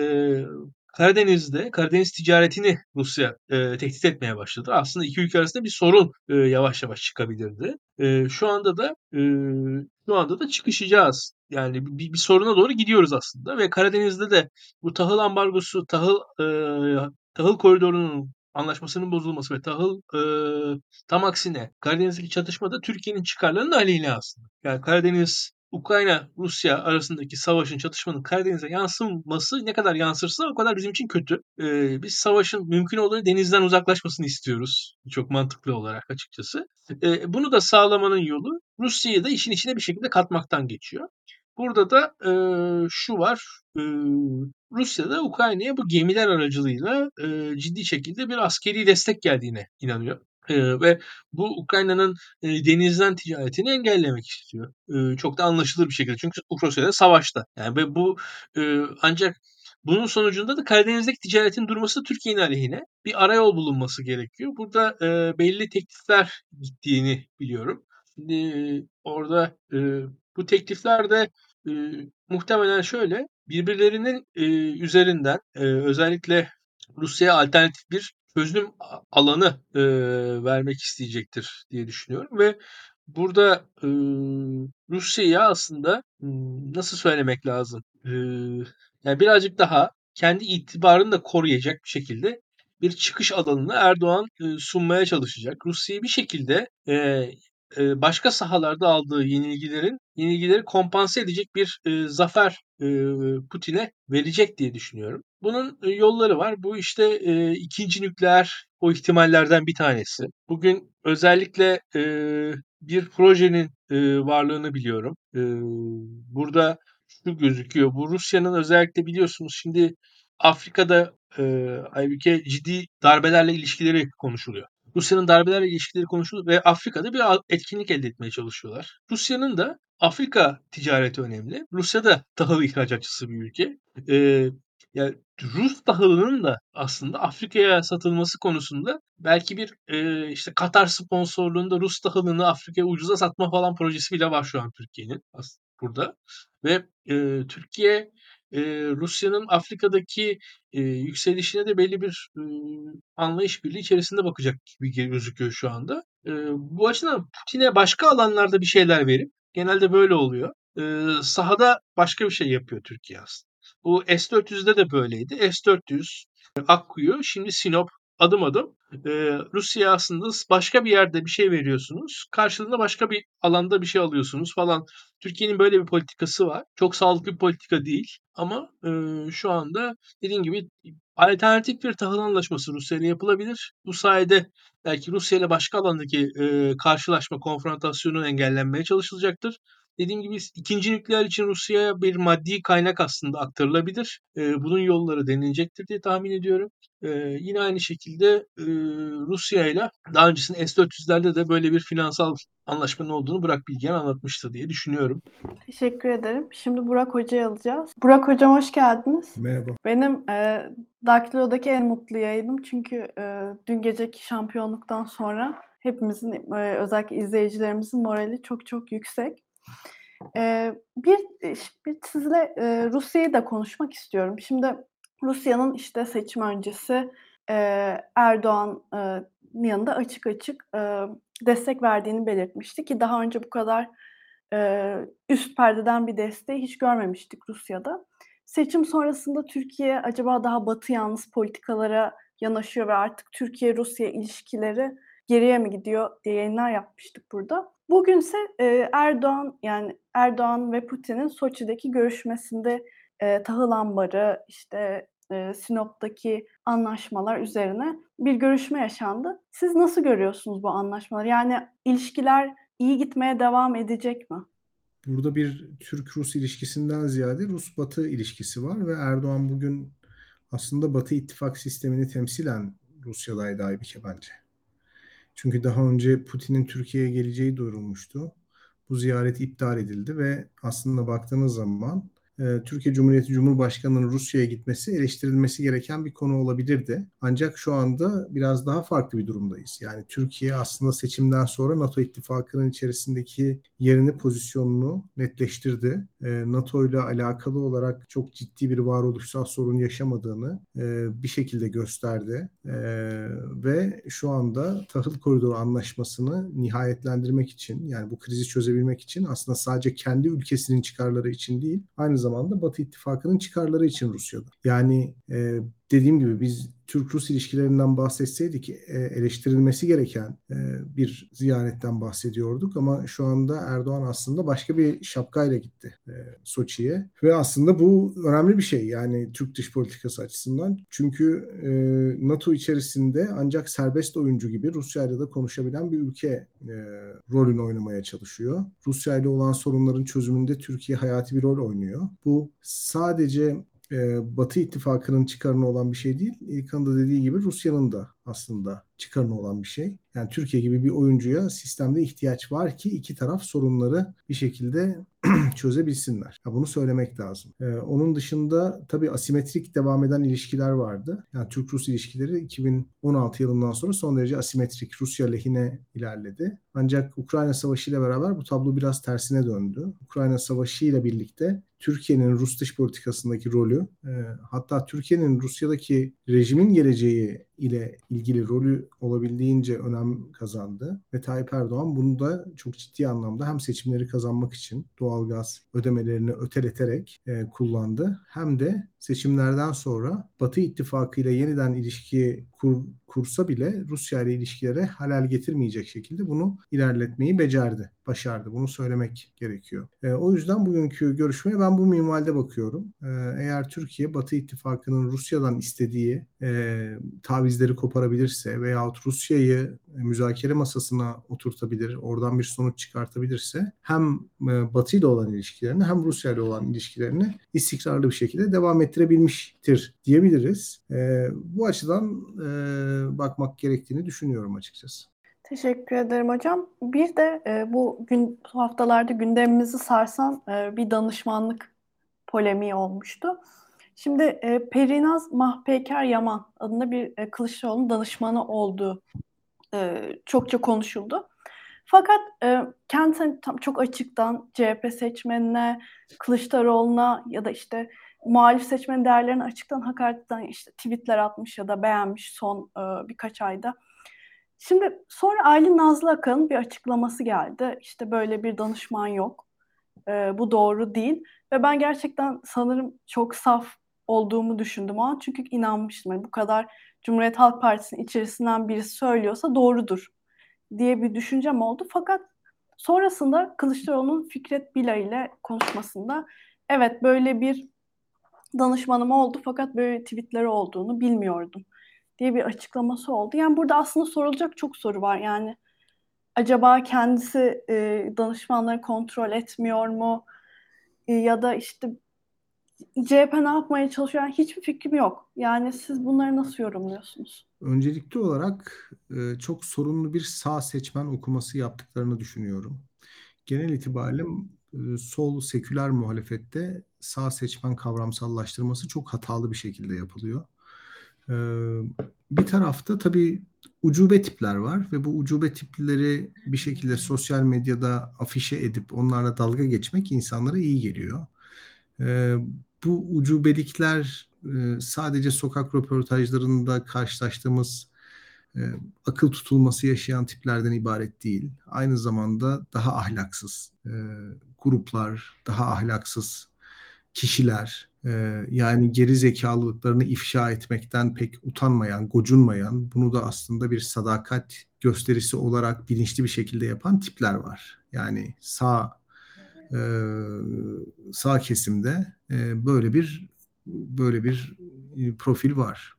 Karadeniz'de Karadeniz ticaretini Rusya e, tehdit etmeye başladı. Aslında iki ülke arasında bir sorun e, yavaş yavaş çıkabilirdi. E, şu anda da e, şu anda da çıkışacağız. Yani bir, bir soruna doğru gidiyoruz aslında ve Karadeniz'de de bu tahıl ambargosu, tahıl e, tahıl koridorunun anlaşmasının bozulması ve tahıl e, tam aksine Karadeniz'deki çatışmada Türkiye'nin çıkarlarının aleyhine aslında. Yani Karadeniz Ukrayna-Rusya arasındaki savaşın, çatışmanın Karadeniz'e yansıması ne kadar yansırsa o kadar bizim için kötü. Eee, biz savaşın mümkün olduğu denizden uzaklaşmasını istiyoruz. Çok mantıklı olarak açıkçası. Eee, bunu da sağlamanın yolu Rusya'yı da işin içine bir şekilde katmaktan geçiyor. Burada da eee, şu var. Eee, Rusya da Ukrayna'ya bu gemiler aracılığıyla eee, ciddi şekilde bir askeri destek geldiğine inanıyor. Eee, ve bu Ukrayna'nın eee, denizden ticaretini engellemek istiyor. Eee, çok da anlaşılır bir şekilde. Çünkü Rusya savaşta. Yani ve bu eee, ancak bunun sonucunda da Karadeniz'deki ticaretin durması Türkiye'nin aleyhine. Bir arayol bulunması gerekiyor. Burada eee, belli teklifler gittiğini biliyorum. Şimdi eee, orada eee, bu teklifler de eee, muhtemelen şöyle birbirlerinin eee, üzerinden eee, özellikle Rusya'ya alternatif bir çözüm alanı eee, vermek isteyecektir diye düşünüyorum ve burada eee Rusya'ya aslında nasıl söylemek lazım? Eee, yani birazcık daha kendi itibarını da koruyacak bir şekilde bir çıkış alanını Erdoğan e, sunmaya çalışacak. Rusya'yı bir şekilde e, e, başka sahalarda aldığı yenilgilerin yenilgileri kompanse edecek bir e, zafer e, Putin'e verecek diye düşünüyorum. Bunun e, yolları var. Bu işte e, ikinci nükleer o ihtimallerden bir tanesi. Bugün özellikle e, bir projenin e, varlığını biliyorum. E, burada şu gözüküyor. Bu Rusya'nın özellikle biliyorsunuz şimdi Afrika'da e, ciddi darbelerle ilişkileri konuşuluyor. Rusya'nın darbelerle ilişkileri konuşuluyor ve Afrika'da bir etkinlik elde etmeye çalışıyorlar. Rusya'nın da Afrika ticareti önemli. Rusya da tahıl ihracatçısı bir ülke. E, yani Rus tahılının da aslında Afrika'ya satılması konusunda belki bir e, işte Katar sponsorluğunda Rus tahılını Afrika'ya ucuza satma falan projesi bile var şu an Türkiye'nin burada. Ve e, Türkiye e, Rusya'nın Afrika'daki e, yükselişine de belli bir e, anlayış birliği içerisinde bakacak gibi gözüküyor şu anda. E, bu açıdan Putin'e başka alanlarda bir şeyler verip genelde böyle oluyor. E, sahada başka bir şey yapıyor Türkiye aslında. Bu S-400'de de böyleydi. S-400, Akkuyu, şimdi Sinop adım adım e, Rusya aslında başka bir yerde bir şey veriyorsunuz. Karşılığında başka bir alanda bir şey alıyorsunuz falan. Türkiye'nin böyle bir politikası var. Çok sağlıklı bir politika değil. Ama e, şu anda dediğim gibi alternatif bir tahıl anlaşması Rusya ile yapılabilir. Bu sayede belki Rusya ile başka alandaki e, karşılaşma, konfrontasyonu engellenmeye çalışılacaktır. Dediğim gibi ikinci nükleer için Rusya'ya bir maddi kaynak aslında aktarılabilir. E, bunun yolları denilecektir diye tahmin ediyorum. E, yine aynı şekilde e, Rusya ile daha öncesinde S-400'lerde de böyle bir finansal anlaşmanın olduğunu Burak Bilgen anlatmıştı diye düşünüyorum. Teşekkür ederim. Şimdi Burak Hoca'yı alacağız. Burak Hocam hoş geldiniz. Merhaba. Benim e, Daktilo'daki en mutlu yayınım çünkü e, dün geceki şampiyonluktan sonra hepimizin e, özellikle izleyicilerimizin morali çok çok yüksek. E, bir, bir sizle e, Rusya'yı da konuşmak istiyorum. Şimdi Rusya'nın işte seçim öncesi e, Erdoğan'ın yanında açık açık e, destek verdiğini belirtmişti ki daha önce bu kadar e, üst perdeden bir desteği hiç görmemiştik Rusya'da. Seçim sonrasında Türkiye acaba daha batı yalnız politikalara yanaşıyor ve artık Türkiye-Rusya ilişkileri geriye mi gidiyor diye yayınlar yapmıştık burada. Bugünse e, Erdoğan yani Erdoğan ve Putin'in Soçi'deki görüşmesinde e, tahıl ambarı işte e, Sinop'taki anlaşmalar üzerine bir görüşme yaşandı. Siz nasıl görüyorsunuz bu anlaşmaları? Yani ilişkiler iyi gitmeye devam edecek mi? Burada bir Türk-Rus ilişkisinden ziyade Rus-Batı ilişkisi var ve Erdoğan bugün aslında Batı ittifak sistemini temsilen Rusya'daydı Aybike bence. Çünkü daha önce Putin'in Türkiye'ye geleceği duyurulmuştu. Bu ziyaret iptal edildi ve aslında baktığınız zaman Türkiye Cumhuriyeti Cumhurbaşkanı'nın Rusya'ya gitmesi eleştirilmesi gereken bir konu olabilirdi. Ancak şu anda biraz daha farklı bir durumdayız. Yani Türkiye aslında seçimden sonra NATO ittifakının içerisindeki yerini, pozisyonunu netleştirdi. E, NATO ile alakalı olarak çok ciddi bir varoluşsal sorun yaşamadığını e, bir şekilde gösterdi. Ve şu anda tahıl koridoru anlaşmasını nihayetlendirmek için yani bu krizi çözebilmek için aslında sadece kendi ülkesinin çıkarları için değil aynı zamanda Batı ittifakının çıkarları için Rusya'da. Yani e, dediğim gibi biz Türk-Rus ilişkilerinden bahsetseydik e, eleştirilmesi gereken e, bir ziyaretten bahsediyorduk ama şu anda Erdoğan aslında başka bir şapkayla gitti e, Soçi'ye ve aslında bu önemli bir şey yani Türk dış politikası açısından çünkü NATO içerisinde ancak serbest oyuncu gibi Rusya ile de konuşabilen bir ülke rolünü oynamaya çalışıyor. Rusya ile olan sorunların çözümünde Türkiye hayati bir rol oynuyor. Bu sadece Batı ittifakının çıkarına olan bir şey değil. İlkan'ın da dediği gibi Rusya'nın da aslında çıkarına olan bir şey. Yani Türkiye gibi bir oyuncuya sistemde ihtiyaç var ki iki taraf sorunları bir şekilde çözebilsinler. Ya bunu söylemek lazım. Ee, onun dışında tabii asimetrik devam eden ilişkiler vardı. Yani Türk-Rus ilişkileri 2016 yılından sonra son derece asimetrik Rusya lehine ilerledi. Ancak Ukrayna Savaşı ile beraber bu tablo biraz tersine döndü. Ukrayna Savaşı ile birlikte Türkiye'nin Rus dış politikasındaki rolü, e, hatta Türkiye'nin Rusya'daki rejimin geleceği ile ilgili rolü olabildiğince önem kazandı. Ve Tayyip Erdoğan bunu da çok ciddi anlamda hem seçimleri kazanmak için doğalgaz ödemelerini öteleterek e, kullandı. Hem de seçimlerden sonra Batı İttifakı ile yeniden ilişki kur, kursa bile Rusya ile ilişkilere halal getirmeyecek şekilde bunu ilerletmeyi becerdi, başardı. Bunu söylemek gerekiyor. E, o yüzden bugünkü görüşmeye ben bu minvalde bakıyorum. E, eğer Türkiye Batı İttifakı'nın Rusya'dan istediği e, tavizleri koparabilirse veyahut Rusya'yı müzakere masasına oturtabilir, oradan bir sonuç çıkartabilirse hem e, Batı ile olan ilişkilerini hem Rusya ile olan ilişkilerini istikrarlı bir şekilde devam ettirebilmiştir diyebiliriz. E, bu açıdan e, bakmak gerektiğini düşünüyorum açıkçası. Teşekkür ederim hocam. Bir de e, bu gün haftalarda gündemimizi sarsan e, bir danışmanlık polemiği olmuştu. Şimdi e, Perinaz Mahpeker Yaman adında bir e, Kılıçdaroğlu'nun danışmanı olduğu e, çokça konuşuldu. Fakat e, kendisi tam çok açıktan CHP seçmenine, Kılıçdaroğlu'na ya da işte muhalif seçmen değerlerini açıktan hakaretten işte tweetler atmış ya da beğenmiş son e, birkaç ayda. Şimdi sonra Aylin Nazlı Akan'ın bir açıklaması geldi. İşte böyle bir danışman yok. E, bu doğru değil. Ve ben gerçekten sanırım çok saf olduğumu düşündüm o an. Çünkü inanmıştım. Yani bu kadar Cumhuriyet Halk Partisi'nin içerisinden birisi söylüyorsa doğrudur diye bir düşüncem oldu. Fakat sonrasında Kılıçdaroğlu'nun Fikret Bila ile konuşmasında evet böyle bir danışmanım oldu fakat böyle tweetleri olduğunu bilmiyordum diye bir açıklaması oldu. Yani burada aslında sorulacak çok soru var. Yani acaba kendisi e, danışmanları kontrol etmiyor mu? E, ya da işte CHP ne yapmaya çalışıyor? Yani hiçbir fikrim yok. Yani siz bunları nasıl yorumluyorsunuz? Öncelikli olarak e, çok sorunlu bir sağ seçmen okuması yaptıklarını düşünüyorum. Genel itibariyle e, sol seküler muhalefette sağ seçmen kavramsallaştırması çok hatalı bir şekilde yapılıyor. E, bir tarafta tabii ucube tipler var ve bu ucube tipleri bir şekilde sosyal medyada afişe edip onlarla dalga geçmek insanlara iyi geliyor. E, bu ucubelikler e, sadece sokak röportajlarında karşılaştığımız e, akıl tutulması yaşayan tiplerden ibaret değil. Aynı zamanda daha ahlaksız e, gruplar, daha ahlaksız kişiler, e, yani geri zekalılıklarını ifşa etmekten pek utanmayan, gocunmayan, bunu da aslında bir sadakat gösterisi olarak bilinçli bir şekilde yapan tipler var. Yani sağ e, sağ kesimde e, böyle bir böyle bir e, profil var.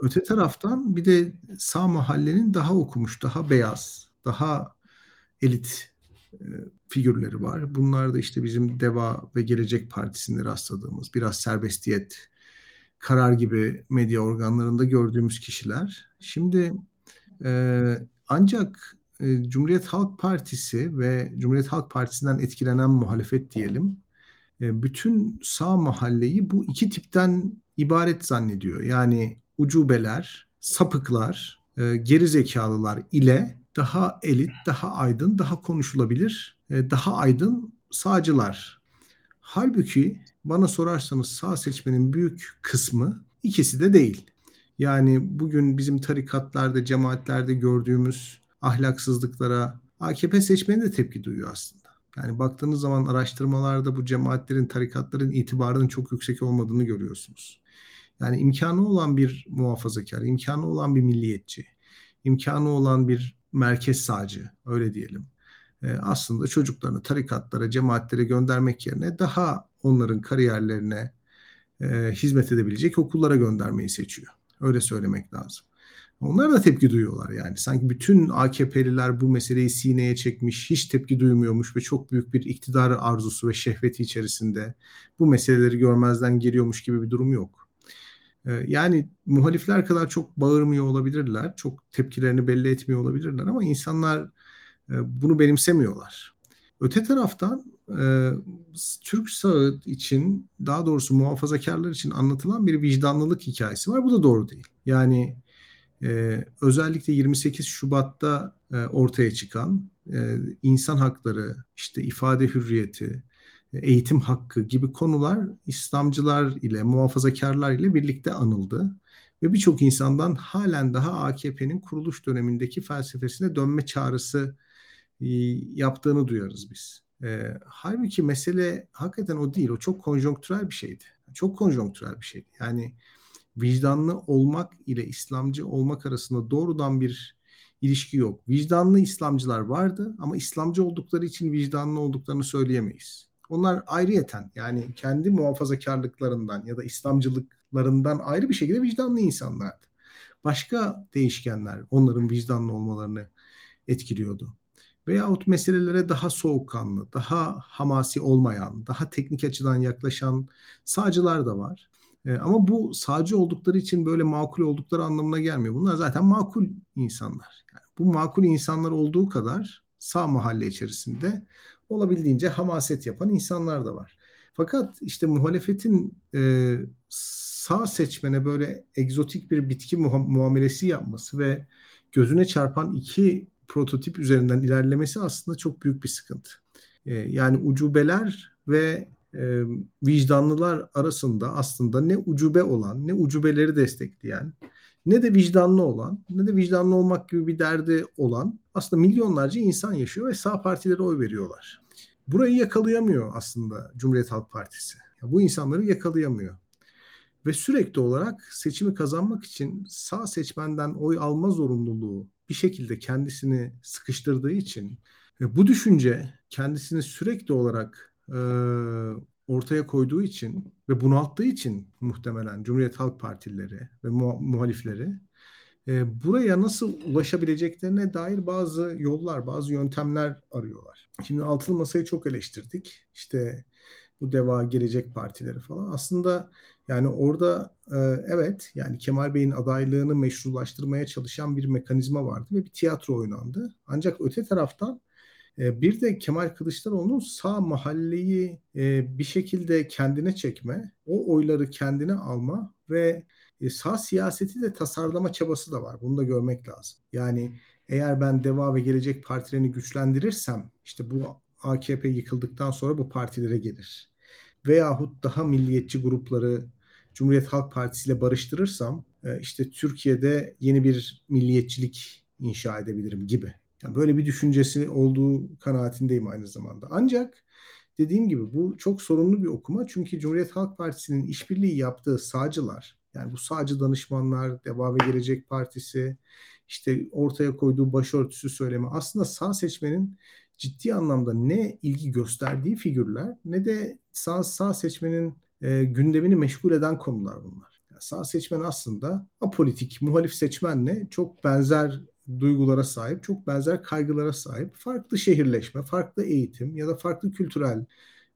Öte taraftan bir de sağ mahallenin daha okumuş, daha beyaz, daha elit e, figürleri var. Bunlar da işte bizim Deva ve Gelecek Partisi'nde rastladığımız biraz serbestiyet, karar gibi medya organlarında gördüğümüz kişiler. Şimdi e, ancak e, Cumhuriyet Halk Partisi ve Cumhuriyet Halk Partisi'nden etkilenen muhalefet diyelim, e, bütün sağ mahalleyi bu iki tipten ibaret zannediyor. Yani ucubeler, sapıklar, e, geri ile daha elit, daha aydın, daha konuşulabilir, e, daha aydın sağcılar. Halbuki bana sorarsanız sağ seçmenin büyük kısmı ikisi de değil. Yani bugün bizim tarikatlarda, cemaatlerde gördüğümüz ahlaksızlıklara AKP seçmeni de tepki duyuyor aslında. Yani baktığınız zaman araştırmalarda bu cemaatlerin, tarikatların itibarının çok yüksek olmadığını görüyorsunuz. Yani imkanı olan bir muhafazakar, imkanı olan bir milliyetçi, imkanı olan bir merkez sağcı öyle diyelim. E, aslında çocuklarını tarikatlara, cemaatlere göndermek yerine daha onların kariyerlerine e, hizmet edebilecek okullara göndermeyi seçiyor. Öyle söylemek lazım. Onlar da tepki duyuyorlar yani. Sanki bütün AKP'liler bu meseleyi sineye çekmiş, hiç tepki duymuyormuş ve çok büyük bir iktidar arzusu ve şehveti içerisinde bu meseleleri görmezden geliyormuş gibi bir durum yok. Yani muhalifler kadar çok bağırmıyor olabilirler, çok tepkilerini belli etmiyor olabilirler ama insanlar bunu benimsemiyorlar. Öte taraftan Türk sağı için daha doğrusu muhafazakarlar için anlatılan bir vicdanlılık hikayesi var. Bu da doğru değil. Yani ee, özellikle 28 Şubat'ta e, ortaya çıkan e, insan hakları, işte ifade hürriyeti, eğitim hakkı gibi konular İslamcılar ile, muhafazakarlar ile birlikte anıldı. Ve birçok insandan halen daha AKP'nin kuruluş dönemindeki felsefesine dönme çağrısı e, yaptığını duyarız biz. E, halbuki mesele hakikaten o değil. O çok konjonktürel bir şeydi. Çok konjonktürel bir şeydi. Yani vicdanlı olmak ile İslamcı olmak arasında doğrudan bir ilişki yok. Vicdanlı İslamcılar vardı ama İslamcı oldukları için vicdanlı olduklarını söyleyemeyiz. Onlar ayrıyeten yani kendi muhafazakarlıklarından ya da İslamcılıklarından ayrı bir şekilde vicdanlı insanlardı. Başka değişkenler onların vicdanlı olmalarını etkiliyordu. Veyahut meselelere daha soğukkanlı, daha hamasi olmayan, daha teknik açıdan yaklaşan sağcılar da var. E, ama bu sağcı oldukları için böyle makul oldukları anlamına gelmiyor. Bunlar zaten makul insanlar. Yani bu makul insanlar olduğu kadar sağ mahalle içerisinde olabildiğince hamaset yapan insanlar da var. Fakat işte muhalefetin e, sağ seçmene böyle egzotik bir bitki muamelesi yapması ve gözüne çarpan iki prototip üzerinden ilerlemesi aslında çok büyük bir sıkıntı. E, yani ucubeler ve e, vicdanlılar arasında aslında ne ucube olan, ne ucubeleri destekleyen, ne de vicdanlı olan, ne de vicdanlı olmak gibi bir derdi olan aslında milyonlarca insan yaşıyor ve sağ partilere oy veriyorlar. Burayı yakalayamıyor aslında Cumhuriyet Halk Partisi. Bu insanları yakalayamıyor. Ve sürekli olarak seçimi kazanmak için sağ seçmenden oy alma zorunluluğu bir şekilde kendisini sıkıştırdığı için ve bu düşünce kendisini sürekli olarak e, ortaya koyduğu için ve bunalttığı için muhtemelen Cumhuriyet Halk Partileri ve muhalifleri e, buraya nasıl ulaşabileceklerine dair bazı yollar, bazı yöntemler arıyorlar. Şimdi altılı masayı çok eleştirdik. İşte bu deva gelecek partileri falan. Aslında yani orada e, evet yani Kemal Bey'in adaylığını meşrulaştırmaya çalışan bir mekanizma vardı ve bir tiyatro oynandı. Ancak öte taraftan ee, bir de Kemal Kılıçdaroğlu'nun sağ mahalleyi e, bir şekilde kendine çekme, o oyları kendine alma ve e, sağ siyaseti de tasarlama çabası da var. Bunu da görmek lazım. Yani eğer ben Deva ve Gelecek partilerini güçlendirirsem işte bu AKP yıkıldıktan sonra bu partilere gelir. Veyahut daha milliyetçi grupları Cumhuriyet Halk Partisi ile barıştırırsam e, işte Türkiye'de yeni bir milliyetçilik inşa edebilirim gibi. Yani böyle bir düşüncesi olduğu kanaatindeyim aynı zamanda. Ancak dediğim gibi bu çok sorunlu bir okuma. Çünkü Cumhuriyet Halk Partisi'nin işbirliği yaptığı sağcılar, yani bu sağcı danışmanlar, Deva ve Gelecek Partisi, işte ortaya koyduğu başörtüsü söylemi aslında sağ seçmenin ciddi anlamda ne ilgi gösterdiği figürler ne de sağ, sağ seçmenin e, gündemini meşgul eden konular bunlar. Yani sağ seçmen aslında apolitik, muhalif seçmenle çok benzer duygulara sahip, çok benzer kaygılara sahip, farklı şehirleşme, farklı eğitim ya da farklı kültürel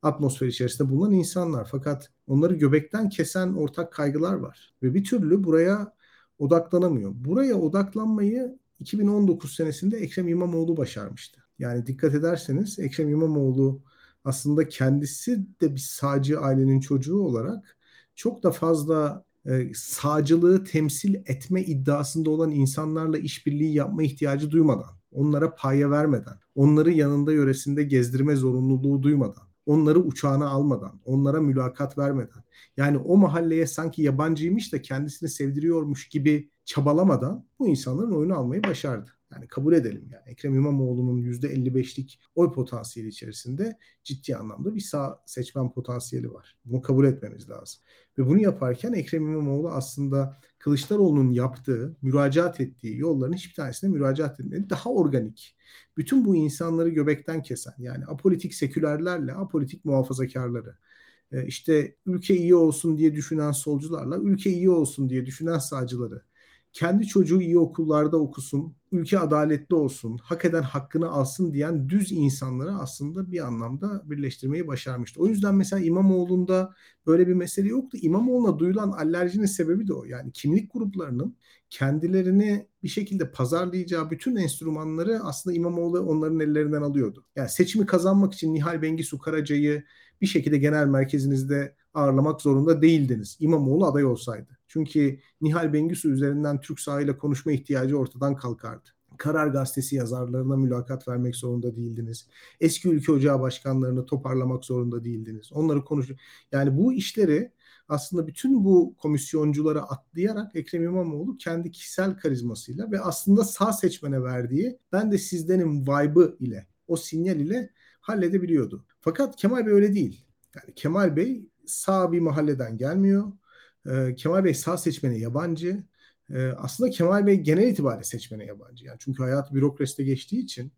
atmosfer içerisinde bulunan insanlar. Fakat onları göbekten kesen ortak kaygılar var ve bir türlü buraya odaklanamıyor. Buraya odaklanmayı 2019 senesinde Ekrem İmamoğlu başarmıştı. Yani dikkat ederseniz Ekrem İmamoğlu aslında kendisi de bir sağcı ailenin çocuğu olarak çok da fazla e, sağcılığı temsil etme iddiasında olan insanlarla işbirliği yapma ihtiyacı duymadan, onlara paya vermeden, onları yanında yöresinde gezdirme zorunluluğu duymadan, onları uçağına almadan, onlara mülakat vermeden, yani o mahalleye sanki yabancıymış da kendisini sevdiriyormuş gibi çabalamadan bu insanların oyunu almayı başardı. Yani kabul edelim yani. Ekrem İmamoğlu'nun %55'lik oy potansiyeli içerisinde ciddi anlamda bir sağ seçmen potansiyeli var. Bunu kabul etmemiz lazım. Ve bunu yaparken Ekrem İmamoğlu aslında Kılıçdaroğlu'nun yaptığı, müracaat ettiği yolların hiçbir tanesine müracaat etmedi. Daha organik. Bütün bu insanları göbekten kesen yani apolitik sekülerlerle apolitik muhafazakarları e, işte ülke iyi olsun diye düşünen solcularla ülke iyi olsun diye düşünen sağcıları kendi çocuğu iyi okullarda okusun, ülke adaletli olsun, hak eden hakkını alsın diyen düz insanları aslında bir anlamda birleştirmeyi başarmıştı. O yüzden mesela İmamoğlu'nda böyle bir mesele yoktu. İmamoğlu'na duyulan alerjinin sebebi de o. Yani kimlik gruplarının kendilerini bir şekilde pazarlayacağı bütün enstrümanları aslında İmamoğlu onların ellerinden alıyordu. Yani seçimi kazanmak için Nihal Bengisu Karaca'yı bir şekilde genel merkezinizde ağırlamak zorunda değildiniz. İmamoğlu aday olsaydı. Çünkü Nihal Bengisu üzerinden Türk sahayla konuşma ihtiyacı ortadan kalkardı. Karar Gazetesi yazarlarına mülakat vermek zorunda değildiniz. Eski ülke ocağı başkanlarını toparlamak zorunda değildiniz. Onları konuş yani bu işleri aslında bütün bu komisyoncuları atlayarak Ekrem İmamoğlu kendi kişisel karizmasıyla ve aslında sağ seçmene verdiği ben de sizdenim vibe'ı ile o sinyal ile halledebiliyordu. Fakat Kemal Bey öyle değil. Yani Kemal Bey sağ bir mahalleden gelmiyor. E, Kemal Bey sağ seçmene yabancı. E, aslında Kemal Bey genel itibariyle seçmene yabancı. Yani çünkü hayat bürokraside geçtiği için.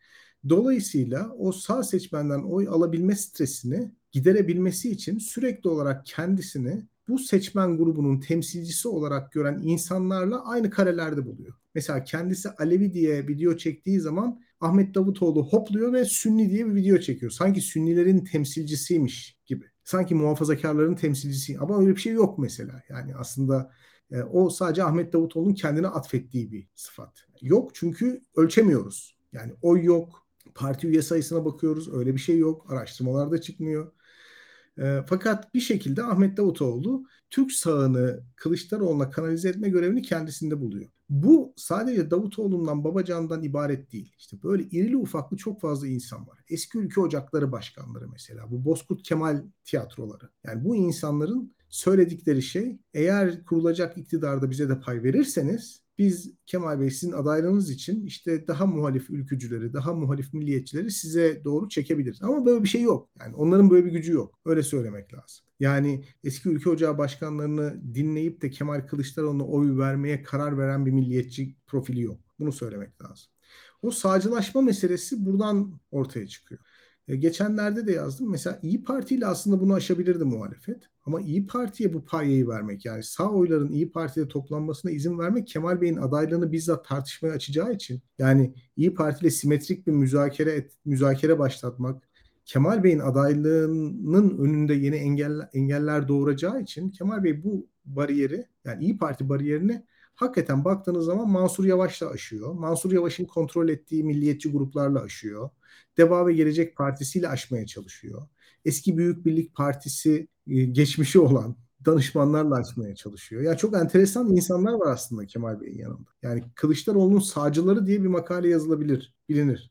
Dolayısıyla o sağ seçmenden oy alabilme stresini giderebilmesi için sürekli olarak kendisini bu seçmen grubunun temsilcisi olarak gören insanlarla aynı karelerde buluyor. Mesela kendisi Alevi diye video çektiği zaman Ahmet Davutoğlu hopluyor ve Sünni diye bir video çekiyor. Sanki Sünnilerin temsilcisiymiş gibi. Sanki muhafazakarların temsilcisi ama öyle bir şey yok mesela. Yani aslında e, o sadece Ahmet Davutoğlu'nun kendine atfettiği bir sıfat. Yok çünkü ölçemiyoruz. Yani oy yok. Parti üye sayısına bakıyoruz. Öyle bir şey yok. Araştırmalarda çıkmıyor. E, fakat bir şekilde Ahmet Davutoğlu Türk sağını Kılıçdaroğlu'na kanalize etme görevini kendisinde buluyor. Bu sadece Davutoğlu'ndan Babacan'dan ibaret değil. İşte böyle irili ufaklı çok fazla insan var. Eski ülke ocakları başkanları mesela. Bu Bozkurt Kemal tiyatroları. Yani bu insanların söyledikleri şey eğer kurulacak iktidarda bize de pay verirseniz biz Kemal Bey sizin adaylığınız için işte daha muhalif ülkücüleri, daha muhalif milliyetçileri size doğru çekebiliriz. Ama böyle bir şey yok. Yani onların böyle bir gücü yok. Öyle söylemek lazım. Yani eski ülke ocağı başkanlarını dinleyip de Kemal Kılıçdaroğlu'na oy vermeye karar veren bir milliyetçi profili yok. Bunu söylemek lazım. O sağcılaşma meselesi buradan ortaya çıkıyor. E, geçenlerde de yazdım. Mesela İyi Parti ile aslında bunu aşabilirdi muhalefet. Ama İyi Parti'ye bu payeyi vermek yani sağ oyların İyi Parti'de toplanmasına izin vermek Kemal Bey'in adaylığını bizzat tartışmaya açacağı için yani İyi Parti ile simetrik bir müzakere et, müzakere başlatmak Kemal Bey'in adaylığının önünde yeni engeller, engeller doğuracağı için Kemal Bey bu bariyeri yani İyi Parti bariyerini hakikaten baktığınız zaman Mansur Yavaş'la aşıyor. Mansur Yavaş'ın kontrol ettiği milliyetçi gruplarla aşıyor. Deva ve Gelecek Partisi ile aşmaya çalışıyor. Eski Büyük Birlik Partisi e, geçmişi olan danışmanlarla açmaya çalışıyor. Ya çok enteresan insanlar var aslında Kemal Bey'in yanında. Yani Kılıçdaroğlu'nun sağcıları diye bir makale yazılabilir, bilinir.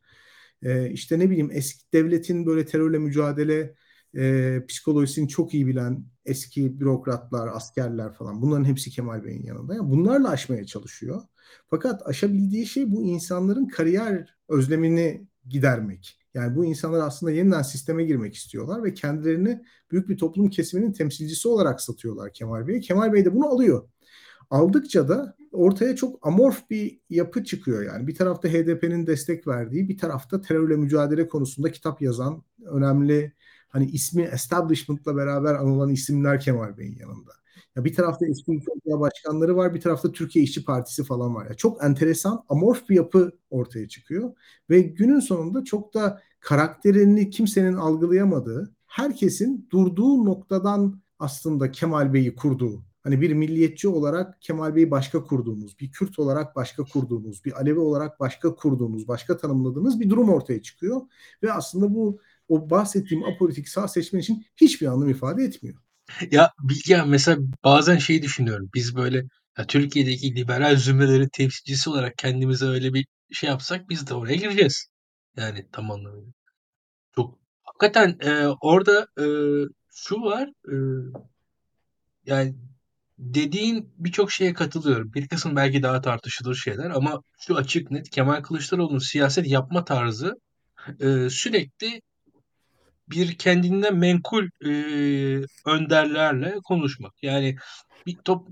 Ee, işte ne bileyim eski devletin böyle terörle mücadele e, psikolojisini çok iyi bilen eski bürokratlar, askerler falan bunların hepsi Kemal Bey'in yanında. Yani bunlarla aşmaya çalışıyor. Fakat aşabildiği şey bu insanların kariyer özlemini gidermek. Yani bu insanlar aslında yeniden sisteme girmek istiyorlar ve kendilerini büyük bir toplum kesiminin temsilcisi olarak satıyorlar Kemal Bey'e. Kemal Bey de bunu alıyor. Aldıkça da ortaya çok amorf bir yapı çıkıyor yani. Bir tarafta HDP'nin destek verdiği, bir tarafta terörle mücadele konusunda kitap yazan önemli hani ismi establishment'la beraber anılan isimler Kemal Bey'in yanında. Ya bir tarafta eski ülke başkanları var, bir tarafta Türkiye İşçi Partisi falan var. Ya çok enteresan, amorf bir yapı ortaya çıkıyor ve günün sonunda çok da karakterini kimsenin algılayamadığı, herkesin durduğu noktadan aslında Kemal Bey'i kurduğu hani bir milliyetçi olarak Kemal Bey'i başka kurduğunuz, bir Kürt olarak başka kurduğunuz, bir Alevi olarak başka kurduğunuz, başka tanımladığınız bir durum ortaya çıkıyor. Ve aslında bu o bahsettiğim apolitik sağ seçmen için hiçbir anlam ifade etmiyor. Ya Bilgehan mesela bazen şeyi düşünüyorum. Biz böyle ya Türkiye'deki liberal zümrelerin temsilcisi olarak kendimize öyle bir şey yapsak biz de oraya gireceğiz. Yani tam anlamıyla. Çok hakikaten e, orada e, şu var e, yani dediğin birçok şeye katılıyorum. Bir kısmı belki daha tartışılır şeyler ama şu açık net Kemal Kılıçdaroğlu'nun siyaset yapma tarzı e, sürekli bir kendinden menkul e, önderlerle konuşmak. Yani bir top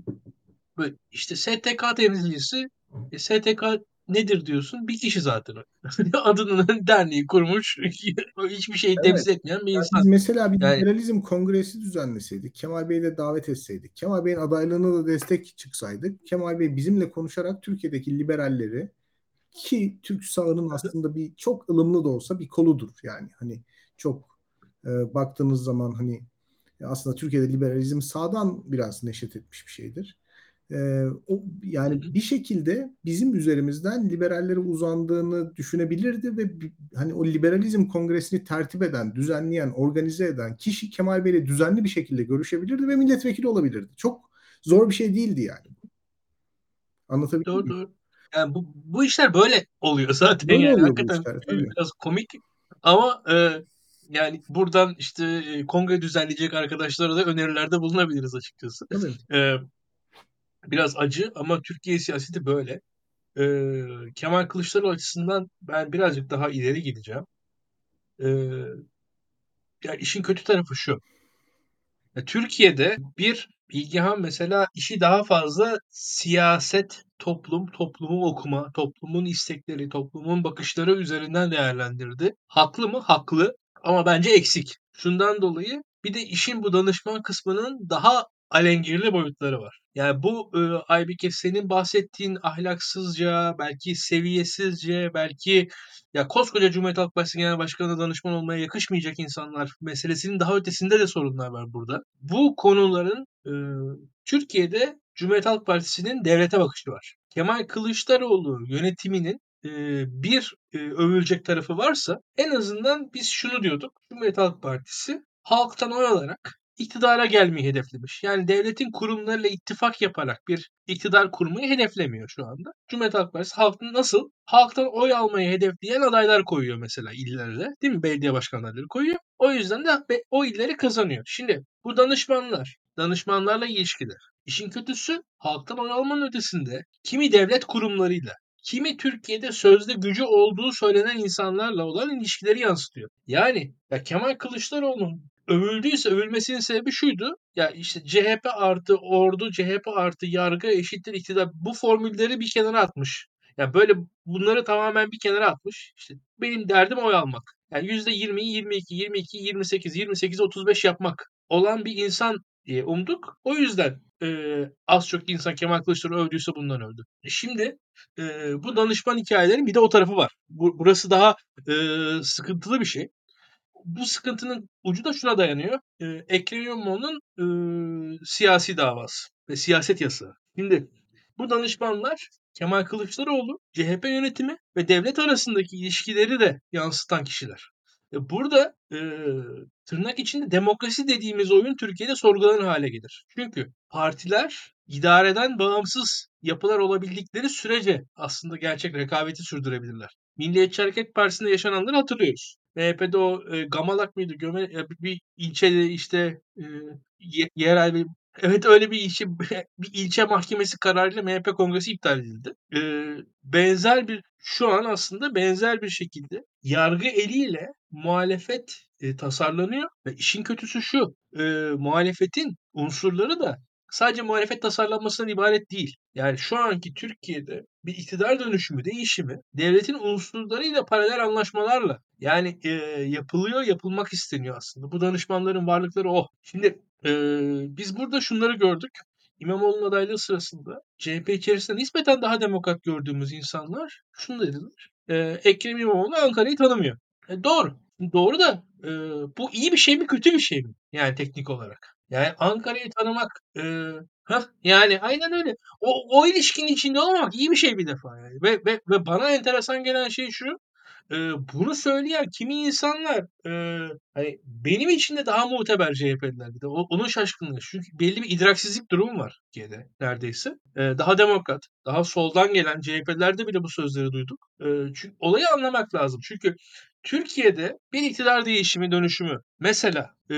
böyle işte STK temsilcisi e, STK nedir diyorsun? Bir kişi zaten. Adının derneği kurmuş hiçbir şeyi Evet. temsil etmeyen bir Yani insan. mesela bir Yani liberalizm kongresi düzenleseydik, Kemal Bey'i de davet etseydik, Kemal Bey'in adaylığına da destek çıksaydık, Kemal Bey bizimle konuşarak Türkiye'deki liberalleri ki Türk sağının aslında bir çok ılımlı da olsa bir koludur yani hani çok e, baktığınız zaman hani aslında Türkiye'de liberalizm sağdan biraz neşet etmiş bir şeydir. E, o yani bir şekilde bizim üzerimizden liberallere uzandığını düşünebilirdi ve hani o liberalizm kongresini tertip eden, düzenleyen, organize eden kişi Kemal Bey'le düzenli bir şekilde görüşebilirdi ve milletvekili olabilirdi. Çok zor bir şey değildi yani. Anlatabildim Doğru mi? doğru. Yani bu, bu işler böyle oluyor zaten Böyle yani oluyor hakikaten işler e, tabii. biraz komik ama e, yani buradan işte e, kongre düzenleyecek arkadaşlara da önerilerde bulunabiliriz açıkçası. Tabii. E, biraz acı ama Türkiye siyaseti böyle. E, Kemal Kılıçdaroğlu açısından ben birazcık daha ileri gideceğim. E, ya işin kötü tarafı şu. Ya Türkiye'de bir Bilgehan mesela işi daha fazla siyaset, toplum, toplumu okuma, toplumun istekleri, toplumun bakışları üzerinden değerlendirdi. Haklı mı? Haklı. Ama bence eksik. Şundan dolayı bir de işin bu danışman kısmının daha alengirli boyutları var. Yani bu e, Aybike senin bahsettiğin ahlaksızca, belki seviyesizce, belki ya koskoca Cumhuriyet Halk Partisi Genel Başkanı'na danışman olmaya yakışmayacak insanlar meselesinin daha ötesinde de sorunlar var burada. Bu konuların e, Türkiye'de Cumhuriyet Halk Partisi'nin devlete bakışı var. Kemal Kılıçdaroğlu yönetiminin bir övülecek tarafı varsa en azından biz şunu diyorduk. Cumhuriyet Halk Partisi halktan oy alarak iktidara gelmeyi hedeflemiş. Yani devletin kurumlarıyla ittifak yaparak bir iktidar kurmayı hedeflemiyor şu anda. Cumhuriyet Halk Partisi halkın nasıl? Halktan oy almayı hedefleyen adaylar koyuyor mesela illerde. Değil mi? Belediye başkanları koyuyor. O yüzden de o illeri kazanıyor. Şimdi bu danışmanlar, danışmanlarla ilişkiler. İşin kötüsü halktan oy almanın ötesinde kimi devlet kurumlarıyla, kimi Türkiye'de sözde gücü olduğu söylenen insanlarla olan ilişkileri yansıtıyor. Yani ya Kemal Kılıçdaroğlu'nun övüldüyse övülmesinin sebebi şuydu. Ya işte CHP artı ordu, CHP artı yargı eşittir iktidar. Bu formülleri bir kenara atmış. Ya böyle bunları tamamen bir kenara atmış. İşte benim derdim oy almak. Yani %20'yi 22, 22, 28, 28, 35 yapmak olan bir insan diye umduk. O yüzden e, az çok insan Kemal Kılıçdaroğlu övdüyse bundan övdü. E şimdi e, bu danışman hikayelerin bir de o tarafı var. Bu, burası daha e, sıkıntılı bir şey bu sıkıntının ucu da şuna dayanıyor. E, Ekrem İmamoğlu'nun e, siyasi davası ve siyaset yasağı. Şimdi bu danışmanlar Kemal Kılıçdaroğlu, CHP yönetimi ve devlet arasındaki ilişkileri de yansıtan kişiler. E, burada e, tırnak içinde demokrasi dediğimiz oyun Türkiye'de sorgulanır hale gelir. Çünkü partiler idareden bağımsız yapılar olabildikleri sürece aslında gerçek rekabeti sürdürebilirler. Milliyetçi Hareket Partisi'nde yaşananları hatırlıyoruz. MHP'de o e, Gamalak mıydı? Göme, e, bir ilçede işte e, ye, yerel bir Evet öyle bir ilçe bir ilçe mahkemesi kararıyla MHP kongresi iptal edildi. Ee, benzer bir şu an aslında benzer bir şekilde yargı eliyle muhalefet e, tasarlanıyor ve işin kötüsü şu e, muhalefetin unsurları da sadece muhalefet tasarlanmasından ibaret değil. Yani şu anki Türkiye'de bir iktidar dönüşümü, değişimi devletin unsurlarıyla paralel anlaşmalarla yani e, yapılıyor, yapılmak isteniyor aslında. Bu danışmanların varlıkları o. Şimdi e, biz burada şunları gördük. İmamoğlu'nun adaylığı sırasında CHP içerisinde nispeten daha demokrat gördüğümüz insanlar şunu dediler. E, Ekrem İmamoğlu Ankara'yı tanımıyor. E, doğru. Doğru da e, bu iyi bir şey mi kötü bir şey mi? Yani teknik olarak. Yani Ankara'yı tanımak e, heh, yani aynen öyle. O, o ilişkinin içinde olmamak iyi bir şey bir defa. Yani. Ve, ve, ve bana enteresan gelen şey şu. E, bunu söyleyen kimi insanlar e, hani benim için de daha muteber CHP'liler bir de. O, onun şaşkınlığı. Çünkü belli bir idraksizlik durumu var Türkiye'de neredeyse. E, daha demokrat, daha soldan gelen CHP'lilerde bile bu sözleri duyduk. E, çünkü olayı anlamak lazım. Çünkü Türkiye'de bir iktidar değişimi, dönüşümü mesela e,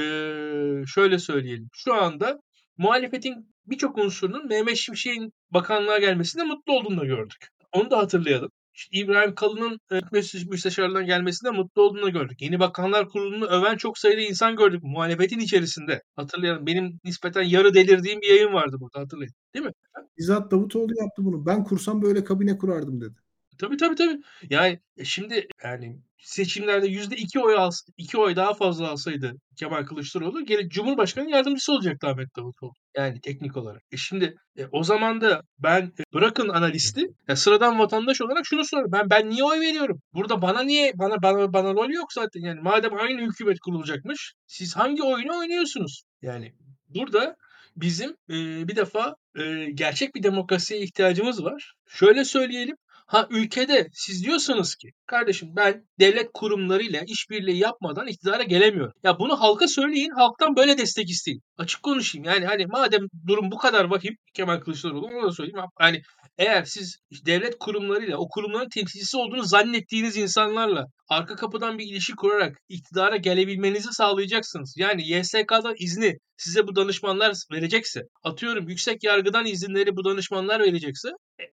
şöyle söyleyelim. Şu anda muhalefetin birçok unsurunun Mehmet Şimşek'in bakanlığa gelmesinde mutlu olduğunu da gördük. Onu da hatırlayalım. İşte İbrahim Kalın'ın e, hükümet müsteşarlığından gelmesinde mutlu olduğunu gördük. Yeni Bakanlar Kurulu'nu öven çok sayıda insan gördük muhalefetin içerisinde. Hatırlayalım benim nispeten yarı delirdiğim bir yayın vardı burada hatırlayın. Değil mi? Bizzat Davutoğlu yaptı bunu. Ben kursam böyle kabine kurardım dedi. Tabii tabii tabii. Yani e, şimdi yani seçimlerde yüzde iki oy als iki oy daha fazla alsaydı Kemal Kılıçdaroğlu gene Cumhurbaşkanı yardımcısı olacaktı Ahmet Davutoğlu. Yani teknik olarak. E şimdi e, o zaman da ben e, bırakın analisti ya sıradan vatandaş olarak şunu soruyorum. Ben ben niye oy veriyorum? Burada bana niye bana bana bana rol yok zaten. Yani madem aynı hükümet kurulacakmış siz hangi oyunu oynuyorsunuz? Yani burada bizim e, bir defa e, gerçek bir demokrasiye ihtiyacımız var. Şöyle söyleyelim. Ha ülkede siz diyorsanız ki kardeşim ben devlet kurumlarıyla işbirliği yapmadan iktidara gelemiyorum. Ya bunu halka söyleyin, halktan böyle destek isteyin. Açık konuşayım. Yani hani madem durum bu kadar vahim Kemal Kılıçdaroğlu onu da söyleyeyim. Hani eğer siz devlet kurumlarıyla o kurumların temsilcisi olduğunu zannettiğiniz insanlarla arka kapıdan bir ilişki kurarak iktidara gelebilmenizi sağlayacaksınız. Yani YSK'dan izni size bu danışmanlar verecekse, atıyorum yüksek yargıdan izinleri bu danışmanlar verecekse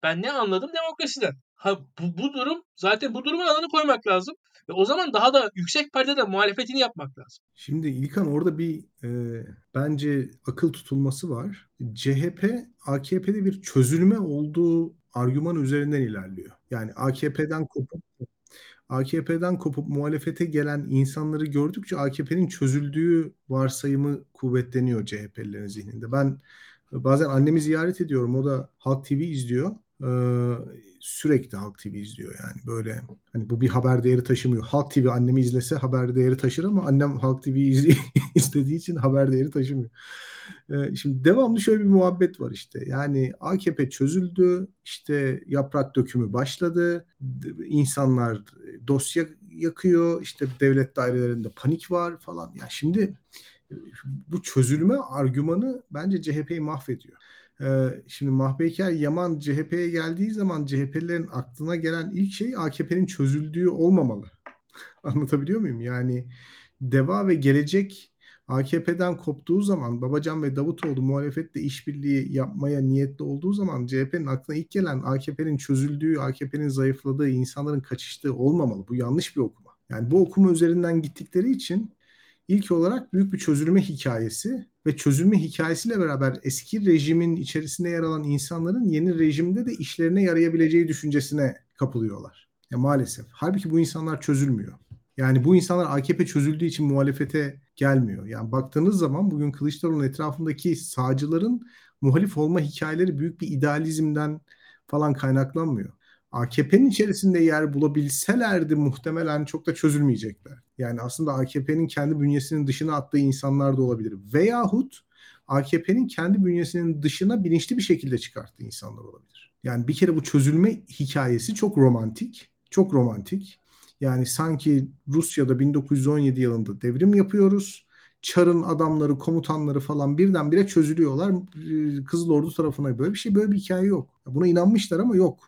ben ne anladım demokrasiden? Ha bu, bu durum zaten bu durumun alanı koymak lazım. Ve o zaman daha da yüksek perdede muhalefetini yapmak lazım. Şimdi İlkan orada bir e, bence akıl tutulması var. CHP AKP'de bir çözülme olduğu argüman üzerinden ilerliyor. Yani AKP'den kopup AKP'den kopup muhalefete gelen insanları gördükçe AKP'nin çözüldüğü varsayımı kuvvetleniyor CHP'lilerin zihninde. Ben bazen annemi ziyaret ediyorum. O da Halk TV izliyor. Ee, sürekli Halk TV izliyor yani böyle hani bu bir haber değeri taşımıyor. Halk TV annemi izlese haber değeri taşır ama annem Halk TV izlediği için haber değeri taşımıyor. Ee, şimdi devamlı şöyle bir muhabbet var işte. Yani AKP çözüldü, işte yaprak dökümü başladı, insanlar dosya yakıyor, işte devlet dairelerinde panik var falan. Ya şimdi bu çözülme argümanı bence CHP'yi mahvediyor. Ee, şimdi Mahpeyker Yaman CHP'ye geldiği zaman CHP'lilerin aklına gelen ilk şey AKP'nin çözüldüğü olmamalı. Anlatabiliyor muyum? Yani Deva ve Gelecek AKP'den koptuğu zaman Babacan ve Davutoğlu muhalefetle işbirliği yapmaya niyetli olduğu zaman CHP'nin aklına ilk gelen AKP'nin çözüldüğü, AKP'nin zayıfladığı, insanların kaçıştığı olmamalı. Bu yanlış bir okuma. Yani bu okuma üzerinden gittikleri için ilk olarak büyük bir çözülme hikayesi ve çözülme hikayesiyle beraber eski rejimin içerisinde yer alan insanların yeni rejimde de işlerine yarayabileceği düşüncesine kapılıyorlar. Ya maalesef. Halbuki bu insanlar çözülmüyor. Yani bu insanlar AKP çözüldüğü için muhalefete gelmiyor. Yani baktığınız zaman bugün Kılıçdaroğlu'nun etrafındaki sağcıların muhalif olma hikayeleri büyük bir idealizmden falan kaynaklanmıyor. AKP'nin içerisinde yer bulabilselerdi muhtemelen çok da çözülmeyecekler. Yani aslında AKP'nin kendi bünyesinin dışına attığı insanlar da olabilir. Veyahut AKP'nin kendi bünyesinin dışına bilinçli bir şekilde çıkarttığı insanlar olabilir. Yani bir kere bu çözülme hikayesi çok romantik. Çok romantik. Yani sanki Rusya'da 1917 yılında devrim yapıyoruz. Çar'ın adamları, komutanları falan birdenbire çözülüyorlar. Kızıl Ordu tarafına böyle bir şey, böyle bir hikaye yok. Buna inanmışlar ama yok.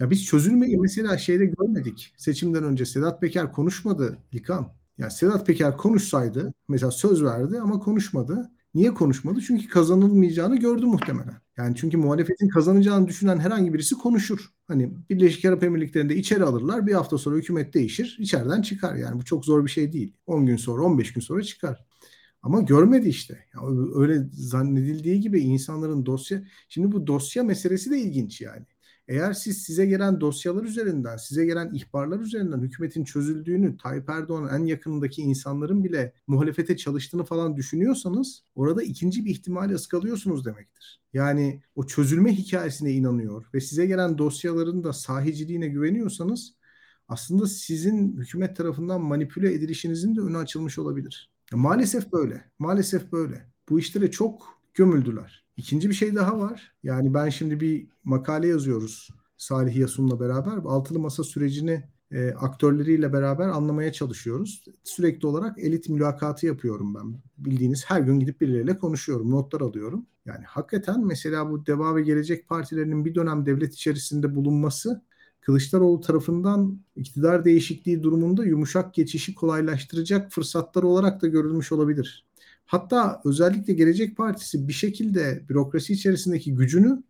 Ya biz çözülmeyi mesela şeyde görmedik. Seçimden önce Sedat Peker konuşmadı İlkan. Yani Sedat Peker konuşsaydı mesela söz verdi ama konuşmadı. Niye konuşmadı? Çünkü kazanılmayacağını gördü muhtemelen. Yani çünkü muhalefetin kazanacağını düşünen herhangi birisi konuşur. Hani Birleşik Arap Emirlikleri'nde içeri alırlar. Bir hafta sonra hükümet değişir. içeriden çıkar. Yani bu çok zor bir şey değil. 10 gün sonra 15 gün sonra çıkar. Ama görmedi işte. Yani öyle zannedildiği gibi insanların dosya... Şimdi bu dosya meselesi de ilginç yani. Eğer siz size gelen dosyalar üzerinden, size gelen ihbarlar üzerinden hükümetin çözüldüğünü, Tayyip Erdoğan'ın en yakınındaki insanların bile muhalefete çalıştığını falan düşünüyorsanız orada ikinci bir ihtimali ıskalıyorsunuz demektir. Yani o çözülme hikayesine inanıyor ve size gelen dosyaların da sahiciliğine güveniyorsanız aslında sizin hükümet tarafından manipüle edilişinizin de önü açılmış olabilir. Maalesef böyle. Maalesef böyle. Bu işlere çok gömüldüler. İkinci bir şey daha var. Yani ben şimdi bir makale yazıyoruz Salih Yasun'la beraber. Altılı Masa sürecini e, aktörleriyle beraber anlamaya çalışıyoruz. Sürekli olarak elit mülakatı yapıyorum ben. Bildiğiniz her gün gidip birileriyle konuşuyorum, notlar alıyorum. Yani hakikaten mesela bu Deva ve Gelecek Partilerinin bir dönem devlet içerisinde bulunması Kılıçdaroğlu tarafından iktidar değişikliği durumunda yumuşak geçişi kolaylaştıracak fırsatlar olarak da görülmüş olabilir. Hatta özellikle Gelecek Partisi bir şekilde bürokrasi içerisindeki gücünü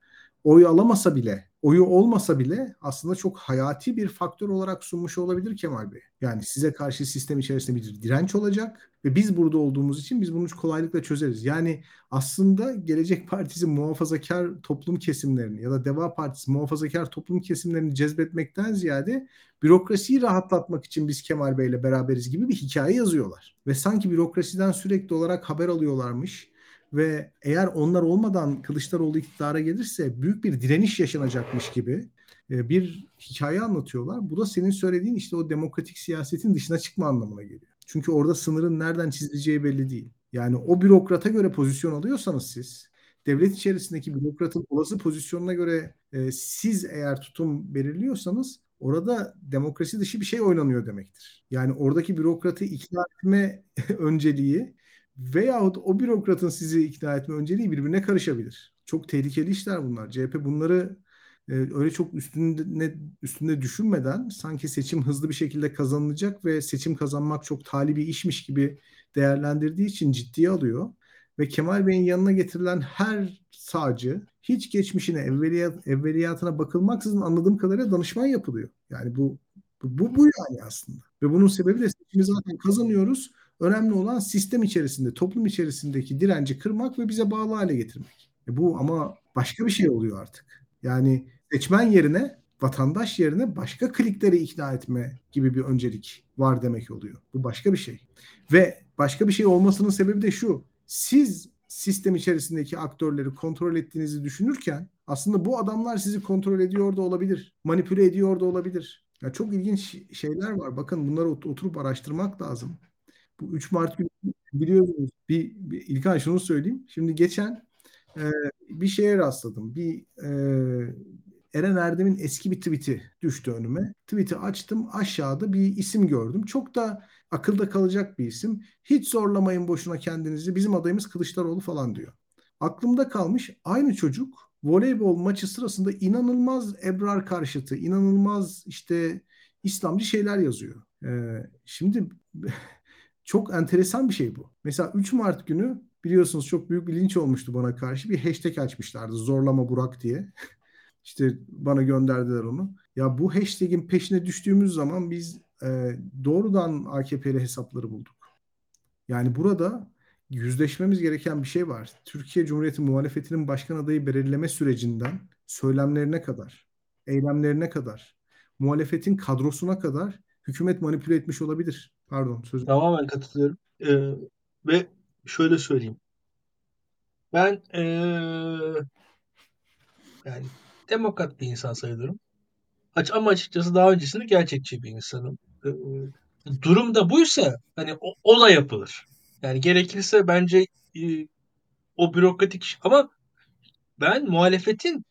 oy alamasa bile, oyu olmasa bile aslında çok hayati bir faktör olarak sunmuş olabilir Kemal Bey. Yani size karşı sistem içerisinde bir direnç olacak ve biz burada olduğumuz için biz bunu kolaylıkla çözeriz. Yani aslında Gelecek Partisi muhafazakar toplum kesimlerini ya da Deva Partisi muhafazakar toplum kesimlerini cezbetmekten ziyade bürokrasiyi rahatlatmak için biz Kemal Bey'le beraberiz gibi bir hikaye yazıyorlar. Ve sanki bürokrasiden sürekli olarak haber alıyorlarmış ve eğer onlar olmadan Kılıçdaroğlu iktidara gelirse büyük bir direniş yaşanacakmış gibi e, bir hikaye anlatıyorlar. Bu da senin söylediğin işte o demokratik siyasetin dışına çıkma anlamına geliyor. Çünkü orada sınırın nereden çizileceği belli değil. Yani o bürokrata göre pozisyon alıyorsanız siz, devlet içerisindeki bürokratın olası pozisyonuna göre e, siz eğer tutum belirliyorsanız orada demokrasi dışı bir şey oynanıyor demektir. Yani oradaki bürokratı ikna etme önceliği veyahut o bürokratın sizi ikna etme önceliği birbirine karışabilir. Çok tehlikeli işler bunlar. CHP bunları e, öyle çok üstünde üstünde düşünmeden sanki seçim hızlı bir şekilde kazanılacak ve seçim kazanmak çok tali bir işmiş gibi değerlendirdiği için ciddiye alıyor. Ve Kemal Bey'in yanına getirilen her sağcı hiç geçmişine, evveliyat, evveliyatına bakılmaksızın anladığım kadarıyla danışman yapılıyor. Yani bu bu, bu yani aslında. Ve bunun sebebi de seçimi zaten kazanıyoruz. Önemli olan sistem içerisinde, toplum içerisindeki direnci kırmak ve bize bağlı hale getirmek. E bu ama başka bir şey oluyor artık. Yani seçmen yerine, vatandaş yerine başka klikleri ikna etme gibi bir öncelik var demek oluyor. Bu başka bir şey. Ve başka bir şey olmasının sebebi de şu. Siz sistem içerisindeki aktörleri kontrol ettiğinizi düşünürken aslında bu adamlar sizi kontrol ediyor da olabilir. Manipüle ediyor da olabilir. Ya çok ilginç şeyler var. Bakın bunları oturup araştırmak lazım. Bu 3 Mart günü biliyorsunuz bir, bir İlkan şunu söyleyeyim. Şimdi geçen e, bir şeye rastladım. Bir e, Eren Erdem'in eski bir tweet'i düştü önüme. Tweet'i açtım. Aşağıda bir isim gördüm. Çok da akılda kalacak bir isim. Hiç zorlamayın boşuna kendinizi. Bizim adayımız Kılıçdaroğlu falan diyor. Aklımda kalmış aynı çocuk voleybol maçı sırasında inanılmaz Ebrar karşıtı, inanılmaz işte İslamcı şeyler yazıyor. Ee, şimdi çok enteresan bir şey bu. Mesela 3 Mart günü biliyorsunuz çok büyük bir linç olmuştu bana karşı. Bir hashtag açmışlardı zorlama Burak diye. İşte bana gönderdiler onu. Ya bu hashtag'in peşine düştüğümüz zaman biz e, doğrudan AKP'li hesapları bulduk. Yani burada yüzleşmemiz gereken bir şey var. Türkiye Cumhuriyeti muhalefetinin başkan adayı belirleme sürecinden söylemlerine kadar, eylemlerine kadar, muhalefetin kadrosuna kadar hükümet manipüle etmiş olabilir. Pardon sözüm. Tamamen katılıyorum. Ee, ve şöyle söyleyeyim. Ben ee, yani demokrat bir insan sayılırım. Aç ama açıkçası daha öncesinde gerçekçi bir insanım. Ee, durum da buysa hani o, o yapılır. Yani gerekirse bence e, o bürokratik ama ben muhalefetin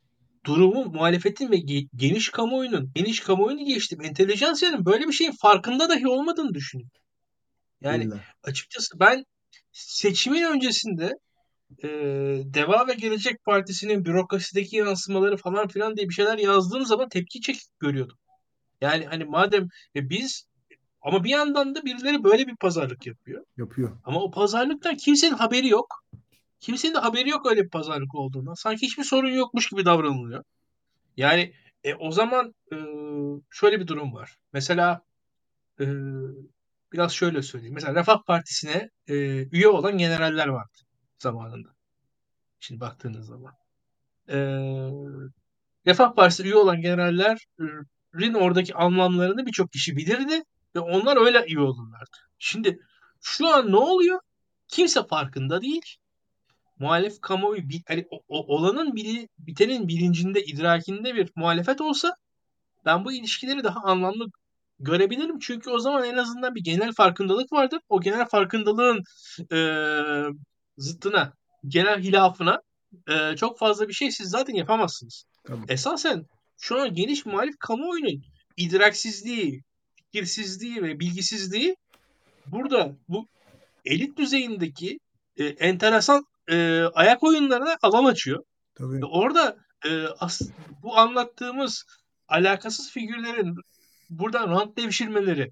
durumu muhalefetin ve geniş kamuoyunun geniş kamuoyunu geçtim. Entelijansiyanın böyle bir şeyin farkında dahi olmadığını düşünüyorum. Yani İlla. açıkçası ben seçimin öncesinde e, Deva ve Gelecek Partisi'nin bürokrasideki yansımaları falan filan diye bir şeyler yazdığım zaman tepki çek görüyordum. Yani hani madem e, biz ama bir yandan da birileri böyle bir pazarlık yapıyor. Yapıyor. Ama o pazarlıktan kimsenin haberi yok. Kimsenin de haberi yok öyle bir pazarlık olduğundan. Sanki hiçbir sorun yokmuş gibi davranılıyor. Yani e, o zaman e, şöyle bir durum var. Mesela e, biraz şöyle söyleyeyim. Mesela Refah Partisi'ne e, üye olan generaller vardı zamanında. Şimdi baktığınız zaman. E, Refah Partisi üye olan generallerin oradaki anlamlarını birçok kişi bilirdi ve onlar öyle üye olurlardı. Şimdi şu an ne oluyor? Kimse farkında değil. Muhalef kamuoyu o, o, olanın biri, bitenin bilincinde, idrakinde bir muhalefet olsa ben bu ilişkileri daha anlamlı görebilirim. Çünkü o zaman en azından bir genel farkındalık vardır. O genel farkındalığın e, zıttına, genel hilafına e, çok fazla bir şey siz zaten yapamazsınız. Tabii. Esasen şu an geniş muhalif kamuoyunun idraksizliği, fikirsizliği ve bilgisizliği burada bu elit düzeyindeki e, enteresan e, ayak oyunlarına alan açıyor. Tabii. Orada e, as, bu anlattığımız alakasız figürlerin buradan rant devşirmeleri,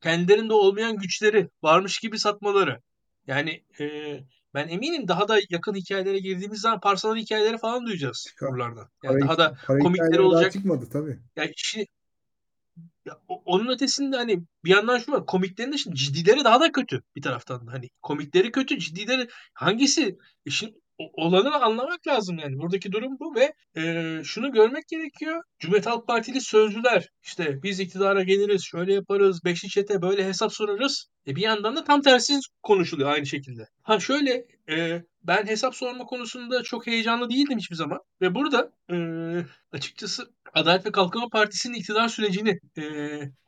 kendilerinde olmayan güçleri varmış gibi satmaları, Yani e, ben eminim daha da yakın hikayelere girdiğimiz zaman Parsalan hikayeleri falan duyacağız Çıkar. buralardan. Para, Yani daha da para komikleri hikayeleri daha olacak. çıkmadı tabii. Yani işi ya onun ötesinde hani bir yandan şu var komiklerin de şimdi ciddileri daha da kötü bir taraftan da. Hani komikleri kötü ciddileri hangisi? İşin o- olanı anlamak lazım yani. Buradaki durum bu ve e, şunu görmek gerekiyor. Cumhuriyet Halk Partili sözcüler işte biz iktidara geliriz şöyle yaparız beşli çete böyle hesap sorarız. E bir yandan da tam tersi konuşuluyor aynı şekilde. Ha şöyle e, ben hesap sorma konusunda çok heyecanlı değildim hiçbir zaman ve burada e, açıkçası Adalet ve Kalkınma Partisi'nin iktidar sürecini e,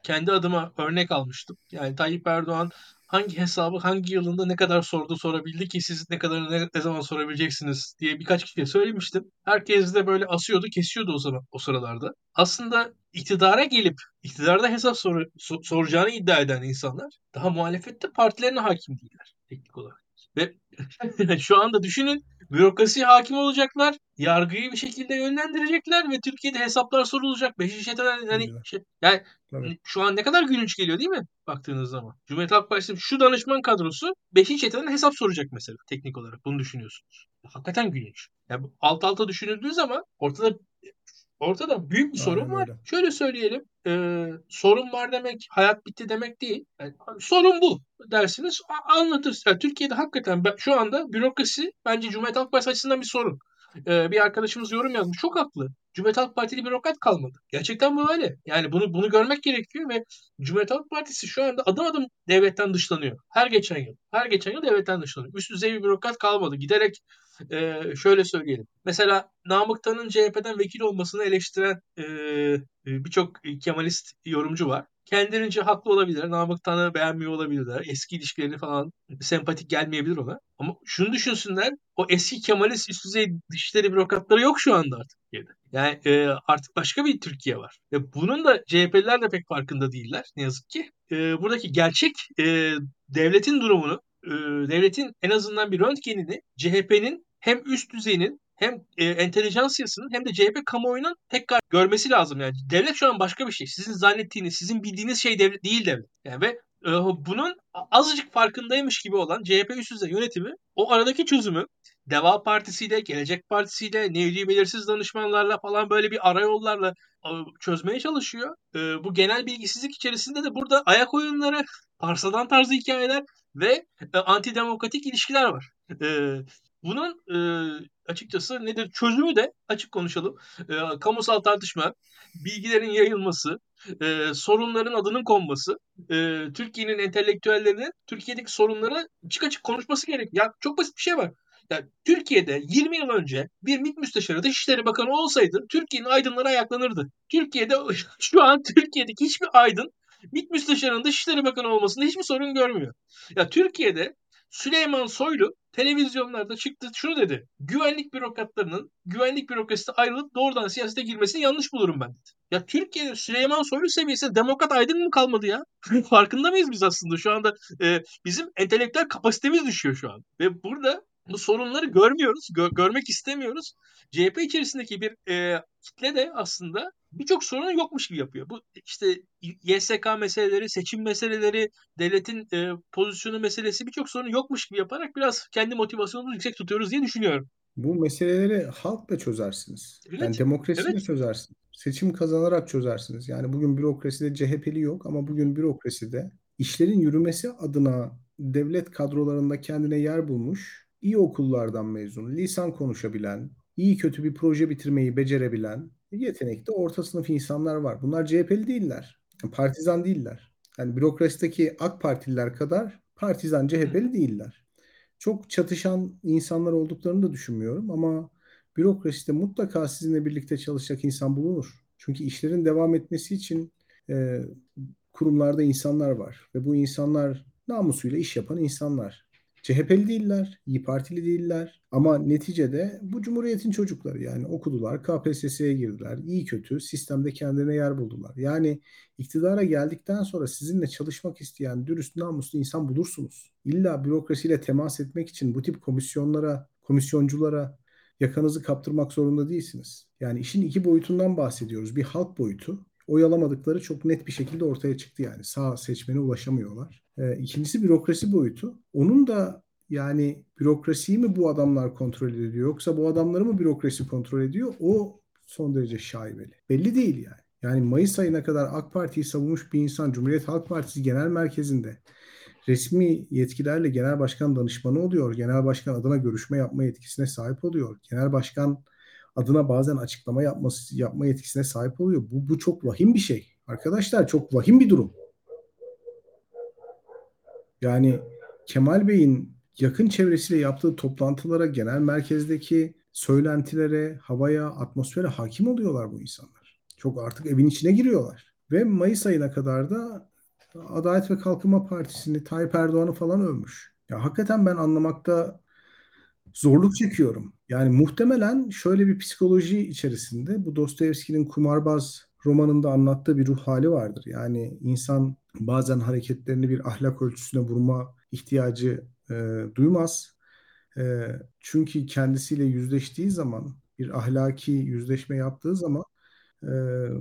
kendi adıma örnek almıştım. Yani Tayyip Erdoğan hangi hesabı hangi yılında ne kadar sordu sorabildi ki siz ne kadar ne, ne zaman sorabileceksiniz diye birkaç kişiye söylemiştim. Herkes de böyle asıyordu, kesiyordu o zaman o sıralarda. Aslında iktidara gelip iktidarda hesap sor, so- soracağını iddia eden insanlar daha muhalefette partilerine hakim değiller teknik olarak. Ve şu anda düşünün bürokrasiye hakim olacaklar. Yargıyı bir şekilde yönlendirecekler ve Türkiye'de hesaplar sorulacak. Beşinci çeteden hani Güzel. şey, yani Tabii. şu an ne kadar gülünç geliyor değil mi baktığınız zaman? Cumhuriyet Halk Partisi şu danışman kadrosu beşinci çeteden hesap soracak mesela teknik olarak. Bunu düşünüyorsunuz. Hakikaten gülünç. Yani alt alta düşünüldüğü zaman ortada Ortada büyük bir sorun Aynen var. öyle. Şöyle söyleyelim. e, sorun var demek hayat bitti demek değil. Yani, sorun bu dersiniz anlatırsınız. Yani Türkiye'de hakikaten ben, şu anda bürokrasi bence Cumhuriyet Halk Partisi açısından bir sorun. E, bir arkadaşımız yorum yazmış. Çok haklı. Cumhuriyet Halk Partili bürokrat kalmadı. Gerçekten bu öyle. Yani bunu bunu görmek gerekiyor ve Cumhuriyet Halk Partisi şu anda adım adım devletten dışlanıyor. Her geçen yıl. Her geçen yıl devletten dışlanıyor. Üst düzey bir bürokrat kalmadı. Giderek e, şöyle söyleyelim. Mesela Namık Tan'ın CHP'den vekil olmasını eleştiren e, e, birçok Kemalist yorumcu var. Kendilerince haklı olabilir. Namık Tan'ı beğenmiyor olabilirler. Eski ilişkileri falan sempatik gelmeyebilir ona. Ama şunu düşünsünler. O eski Kemalist üst düzey dışişleri bürokratları yok şu anda artık Türkiye'de. Yani e, artık başka bir Türkiye var. Ve bunun da CHP'liler de pek farkında değiller ne yazık ki. E, buradaki gerçek e, devletin durumunu, e, devletin en azından bir röntgenini CHP'nin hem üst düzeyinin hem e, entelijansiyasının hem de CHP kamuoyunun tekrar görmesi lazım. Yani devlet şu an başka bir şey. Sizin zannettiğiniz, sizin bildiğiniz şey devlet değil devlet. Yani ve e, bunun azıcık farkındaymış gibi olan CHP üst düzey yönetimi o aradaki çözümü Deva Partisi'yle, Gelecek Partisi'yle, nevli belirsiz danışmanlarla falan böyle bir arayollarla e, çözmeye çalışıyor. E, bu genel bilgisizlik içerisinde de burada ayak oyunları, parsadan tarzı hikayeler ve e, antidemokratik ilişkiler var. E, bunun e, açıkçası nedir çözümü de açık konuşalım. E, kamusal tartışma, bilgilerin yayılması, e, sorunların adının konması, e, Türkiye'nin entelektüellerinin Türkiye'deki sorunları açık açık konuşması gerek. Ya çok basit bir şey var. Ya Türkiye'de 20 yıl önce bir MİT müsteşarı Dışişleri Bakanı olsaydı Türkiye'nin aydınları ayaklanırdı. Türkiye'de şu an Türkiye'deki hiçbir aydın MİT müsteşarının Dışişleri Bakanı olmasında hiçbir sorun görmüyor. Ya Türkiye'de Süleyman Soylu televizyonlarda çıktı şunu dedi. Güvenlik bürokratlarının güvenlik bürokrasisi ayrılıp doğrudan siyasete girmesini yanlış bulurum ben dedi. Ya Türkiye'de Süleyman Soylu seviyesinde demokrat aydın mı kalmadı ya? Farkında mıyız biz aslında? Şu anda e, bizim entelektüel kapasitemiz düşüyor şu an. Ve burada bu sorunları görmüyoruz, gö- görmek istemiyoruz. CHP içerisindeki bir e, kitle de aslında birçok sorunu yokmuş gibi yapıyor. Bu işte YSK meseleleri, seçim meseleleri, devletin e, pozisyonu meselesi birçok sorunu yokmuş gibi yaparak biraz kendi motivasyonumuzu yüksek tutuyoruz diye düşünüyorum. Bu meseleleri halkla çözersiniz. Evet, Yani demokrasiyle evet. çözersiniz. Seçim kazanarak çözersiniz. Yani bugün bürokraside CHP'li yok ama bugün bürokraside işlerin yürümesi adına devlet kadrolarında kendine yer bulmuş, iyi okullardan mezun, lisan konuşabilen, iyi kötü bir proje bitirmeyi becerebilen, yetenekli orta sınıf insanlar var. Bunlar CHP'li değiller. Partizan değiller. Yani bürokrasideki AK Partililer kadar partizan CHP'li değiller çok çatışan insanlar olduklarını da düşünmüyorum ama bürokraside mutlaka sizinle birlikte çalışacak insan bulunur. Çünkü işlerin devam etmesi için e, kurumlarda insanlar var ve bu insanlar namusuyla iş yapan insanlar. CHP'li değiller, İyi Partili değiller ama neticede bu cumhuriyetin çocukları yani okudular, KPSS'ye girdiler, iyi kötü sistemde kendine yer buldular. Yani iktidara geldikten sonra sizinle çalışmak isteyen dürüst, namuslu insan bulursunuz. İlla bürokrasiyle temas etmek için bu tip komisyonlara, komisyonculara yakanızı kaptırmak zorunda değilsiniz. Yani işin iki boyutundan bahsediyoruz. Bir halk boyutu, oy alamadıkları çok net bir şekilde ortaya çıktı yani. Sağ seçmene ulaşamıyorlar. Ee, ikincisi bürokrasi boyutu. Onun da Yani bürokrasiyi mi bu adamlar kontrol ediyor yoksa bu adamları mı bürokrasi kontrol ediyor? O son derece şaibeli. Belli değil yani. Yani Mayıs ayına kadar AK Parti'yi savunmuş bir insan Cumhuriyet Halk Partisi Genel Merkezi'nde resmi yetkilerle genel başkan danışmanı oluyor. Genel başkan adına görüşme yapma yetkisine sahip oluyor. Genel başkan adına bazen açıklama yapması yapma yetkisine sahip oluyor. Bu, bu çok vahim bir şey. Arkadaşlar çok vahim bir durum. Yani Kemal Bey'in yakın çevresiyle yaptığı toplantılara, genel merkezdeki söylentilere, havaya, atmosfere hakim oluyorlar bu insanlar. Çok artık evin içine giriyorlar. Ve Mayıs ayına kadar da Adalet ve Kalkınma Partisi'ni, Tayyip Erdoğan'ı falan övmüş. Ya hakikaten ben anlamakta zorluk çekiyorum. Yani muhtemelen şöyle bir psikoloji içerisinde bu Dostoyevski'nin Kumarbaz romanında anlattığı bir ruh hali vardır. Yani insan bazen hareketlerini bir ahlak ölçüsüne vurma ihtiyacı e, duymaz. E, çünkü kendisiyle yüzleştiği zaman, bir ahlaki yüzleşme yaptığı zaman e,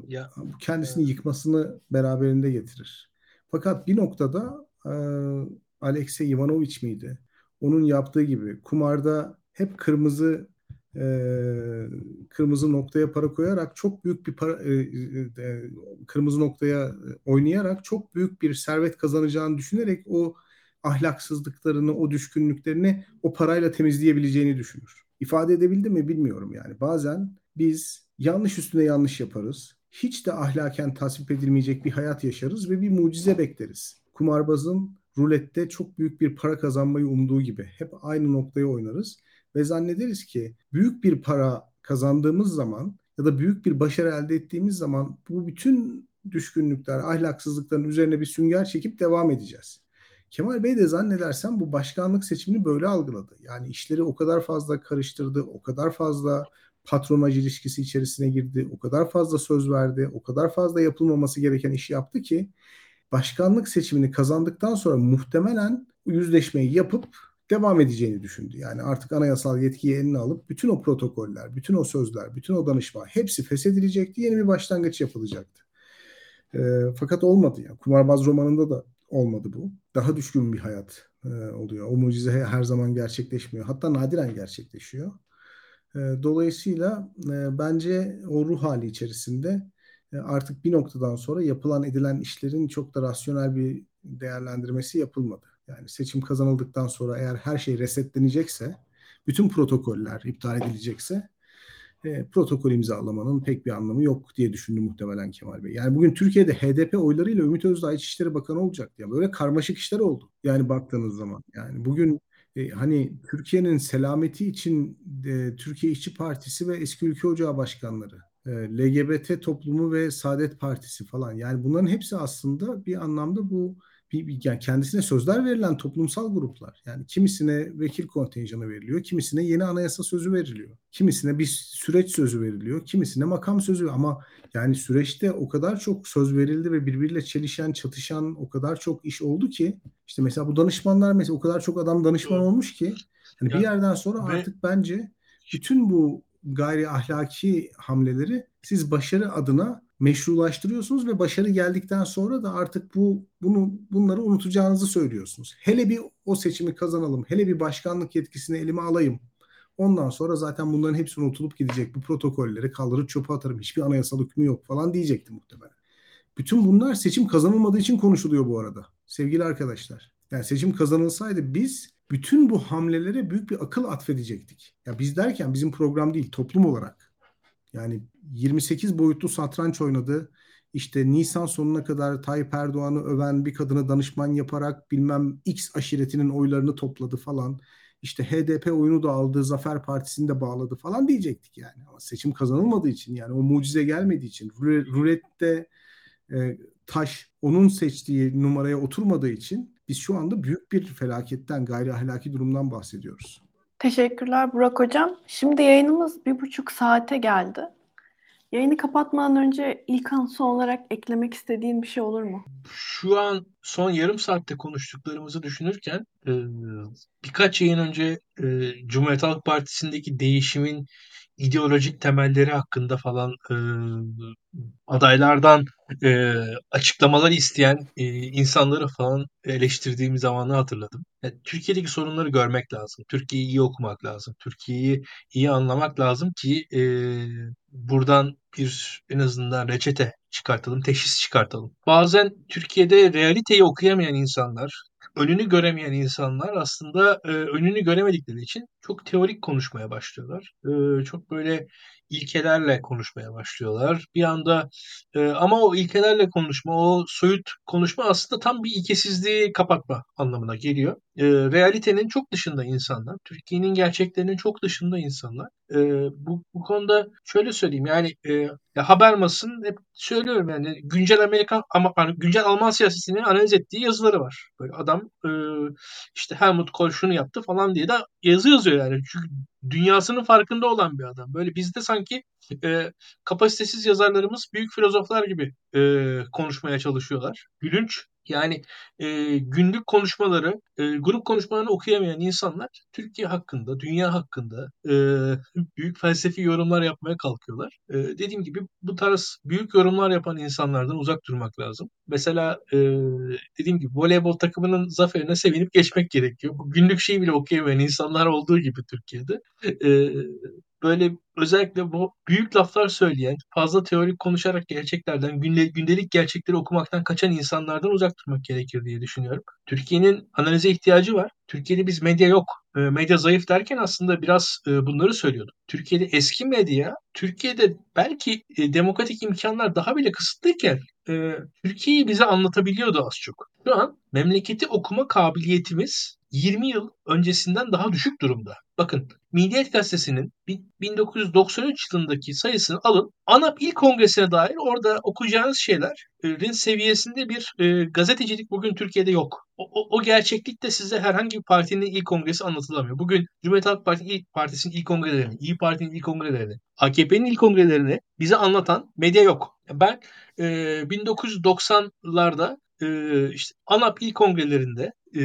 Ya kendisini e, yıkmasını beraberinde getirir. Fakat bir noktada e, Alexey Ivanoviç miydi? Onun yaptığı gibi kumarda hep kırmızı e, kırmızı noktaya para koyarak çok büyük bir para e, e, kırmızı noktaya oynayarak çok büyük bir servet kazanacağını düşünerek o ahlaksızlıklarını, o düşkünlüklerini o parayla temizleyebileceğini düşünür. İfade edebildi mi bilmiyorum yani. Bazen biz yanlış üstüne yanlış yaparız. Hiç de ahlaken tasvip edilmeyecek bir hayat yaşarız ve bir mucize bekleriz. Kumarbazın rulette çok büyük bir para kazanmayı umduğu gibi hep aynı noktaya oynarız ve zannederiz ki büyük bir para kazandığımız zaman ya da büyük bir başarı elde ettiğimiz zaman bu bütün düşkünlükler, ahlaksızlıkların üzerine bir sünger çekip devam edeceğiz. Kemal Bey de zannedersem bu başkanlık seçimini böyle algıladı. Yani işleri o kadar fazla karıştırdı, o kadar fazla patronaj ilişkisi içerisine girdi, o kadar fazla söz verdi, o kadar fazla yapılmaması gereken işi yaptı ki başkanlık seçimini kazandıktan sonra muhtemelen yüzleşmeyi yapıp devam edeceğini düşündü. Yani artık anayasal yetkiyi eline alıp bütün o protokoller, bütün o sözler, bütün o danışma hepsi feshedilecekti. Yeni bir başlangıç yapılacaktı. E, fakat olmadı ya. Kumarbaz romanında da olmadı bu. Daha düşkün bir hayat e, oluyor. O mucize her zaman gerçekleşmiyor. Hatta nadiren gerçekleşiyor. E, dolayısıyla e, bence o ruh hali içerisinde e, artık bir noktadan sonra yapılan edilen işlerin çok da rasyonel bir değerlendirmesi yapılmadı. Yani seçim kazanıldıktan sonra eğer her şey resetlenecekse, bütün protokoller iptal edilecekse e, protokol imzalamanın pek bir anlamı yok diye düşündü muhtemelen Kemal Bey. Yani bugün Türkiye'de HDP oylarıyla Ümit Özdağ İçişleri Bakanı olacak ya böyle karmaşık işler oldu. Yani baktığınız zaman yani bugün e, hani Türkiye'nin selameti için e, Türkiye İşçi Partisi ve Eski Ülke Ocağı başkanları, e, LGBT toplumu ve Saadet Partisi falan yani bunların hepsi aslında bir anlamda bu bir, yani kendisine sözler verilen toplumsal gruplar. Yani kimisine vekil kontenjanı veriliyor, kimisine yeni anayasa sözü veriliyor. Kimisine bir süreç sözü veriliyor, kimisine makam sözü ama yani süreçte o kadar çok söz verildi ve birbiriyle çelişen, çatışan o kadar çok iş oldu ki işte mesela bu danışmanlar mesela o kadar çok adam danışman olmuş ki hani bir yerden sonra artık bence bütün bu gayri ahlaki hamleleri siz başarı adına meşrulaştırıyorsunuz ve başarı geldikten sonra da artık bu bunu bunları unutacağınızı söylüyorsunuz. Hele bir o seçimi kazanalım. Hele bir başkanlık yetkisini elime alayım. Ondan sonra zaten bunların hepsi unutulup gidecek. Bu protokolleri kaldırıp çöpe atarım. Hiçbir anayasal hükmü yok falan diyecekti muhtemelen. Bütün bunlar seçim kazanılmadığı için konuşuluyor bu arada. Sevgili arkadaşlar. Yani seçim kazanılsaydı biz bütün bu hamlelere büyük bir akıl atfedecektik. Ya biz derken bizim program değil, toplum olarak. Yani 28 boyutlu satranç oynadı. İşte Nisan sonuna kadar Tayyip Erdoğan'ı öven bir kadına danışman yaparak bilmem X aşiretinin oylarını topladı falan. İşte HDP oyunu da aldı, Zafer Partisi'ni de bağladı falan diyecektik yani. Ama seçim kazanılmadığı için yani o mucize gelmediği için rulette e, taş onun seçtiği numaraya oturmadığı için biz şu anda büyük bir felaketten, gayri ahlaki durumdan bahsediyoruz. Teşekkürler Burak Hocam. Şimdi yayınımız bir buçuk saate geldi. Yayını kapatmadan önce İlkan son olarak eklemek istediğin bir şey olur mu? Şu an son yarım saatte konuştuklarımızı düşünürken birkaç yayın önce Cumhuriyet Halk Partisi'ndeki değişimin ideolojik temelleri hakkında falan e, adaylardan e, açıklamalar isteyen e, insanları falan eleştirdiğim zamanı hatırladım. Yani Türkiye'deki sorunları görmek lazım. Türkiye'yi iyi okumak lazım. Türkiye'yi iyi anlamak lazım ki e, buradan bir en azından reçete çıkartalım, teşhis çıkartalım. Bazen Türkiye'de realiteyi okuyamayan insanlar, önünü göremeyen insanlar aslında e, önünü göremedikleri için çok teorik konuşmaya başlıyorlar. E, çok böyle ilkelerle konuşmaya başlıyorlar. Bir anda e, ama o ilkelerle konuşma, o soyut konuşma aslında tam bir ilkesizliği kapatma anlamına geliyor. E, realitenin çok dışında insanlar, Türkiye'nin gerçeklerinin çok dışında insanlar. E, bu, bu konuda şöyle söyleyeyim yani e, Habermas'ın hep söylüyorum yani güncel Amerikan ama güncel Alman siyasetini analiz ettiği yazıları var. Böyle adam e, işte Helmut Kohl şunu yaptı falan diye de yazı yazıyor yani. Çünkü dünyasının farkında olan bir adam. Böyle bizde sanki e, kapasitesiz yazarlarımız büyük filozoflar gibi e, konuşmaya çalışıyorlar. Gülünç. Yani e, günlük konuşmaları, e, grup konuşmalarını okuyamayan insanlar Türkiye hakkında, dünya hakkında e, büyük felsefi yorumlar yapmaya kalkıyorlar. E, dediğim gibi bu tarz büyük yorumlar yapan insanlardan uzak durmak lazım. Mesela e, dediğim gibi voleybol takımının zaferine sevinip geçmek gerekiyor. Bu günlük şeyi bile okuyamayan insanlar olduğu gibi Türkiye'de. E, böyle özellikle bu büyük laflar söyleyen, fazla teorik konuşarak gerçeklerden, gündelik gerçekleri okumaktan kaçan insanlardan uzak durmak gerekir diye düşünüyorum. Türkiye'nin analize ihtiyacı var. Türkiye'de biz medya yok, medya zayıf derken aslında biraz bunları söylüyordum. Türkiye'de eski medya, Türkiye'de belki demokratik imkanlar daha bile kısıtlıyken Türkiye'yi bize anlatabiliyordu az çok. Şu an memleketi okuma kabiliyetimiz 20 yıl öncesinden daha düşük durumda. Bakın Milliyet Gazetesi'nin 1993 yılındaki sayısını alın. ANAP İl Kongresi'ne dair orada okuyacağınız şeylerin seviyesinde bir e, gazetecilik bugün Türkiye'de yok. O, o, o gerçeklikte size herhangi bir partinin il kongresi anlatılamıyor. Bugün Cumhuriyet Halk Partisi, il, Partisi'nin il kongrelerini, İyi Parti'nin il kongrelerini, AKP'nin il kongrelerini bize anlatan medya yok. Ben e, 1990'larda e, işte ANAP il kongrelerinde e,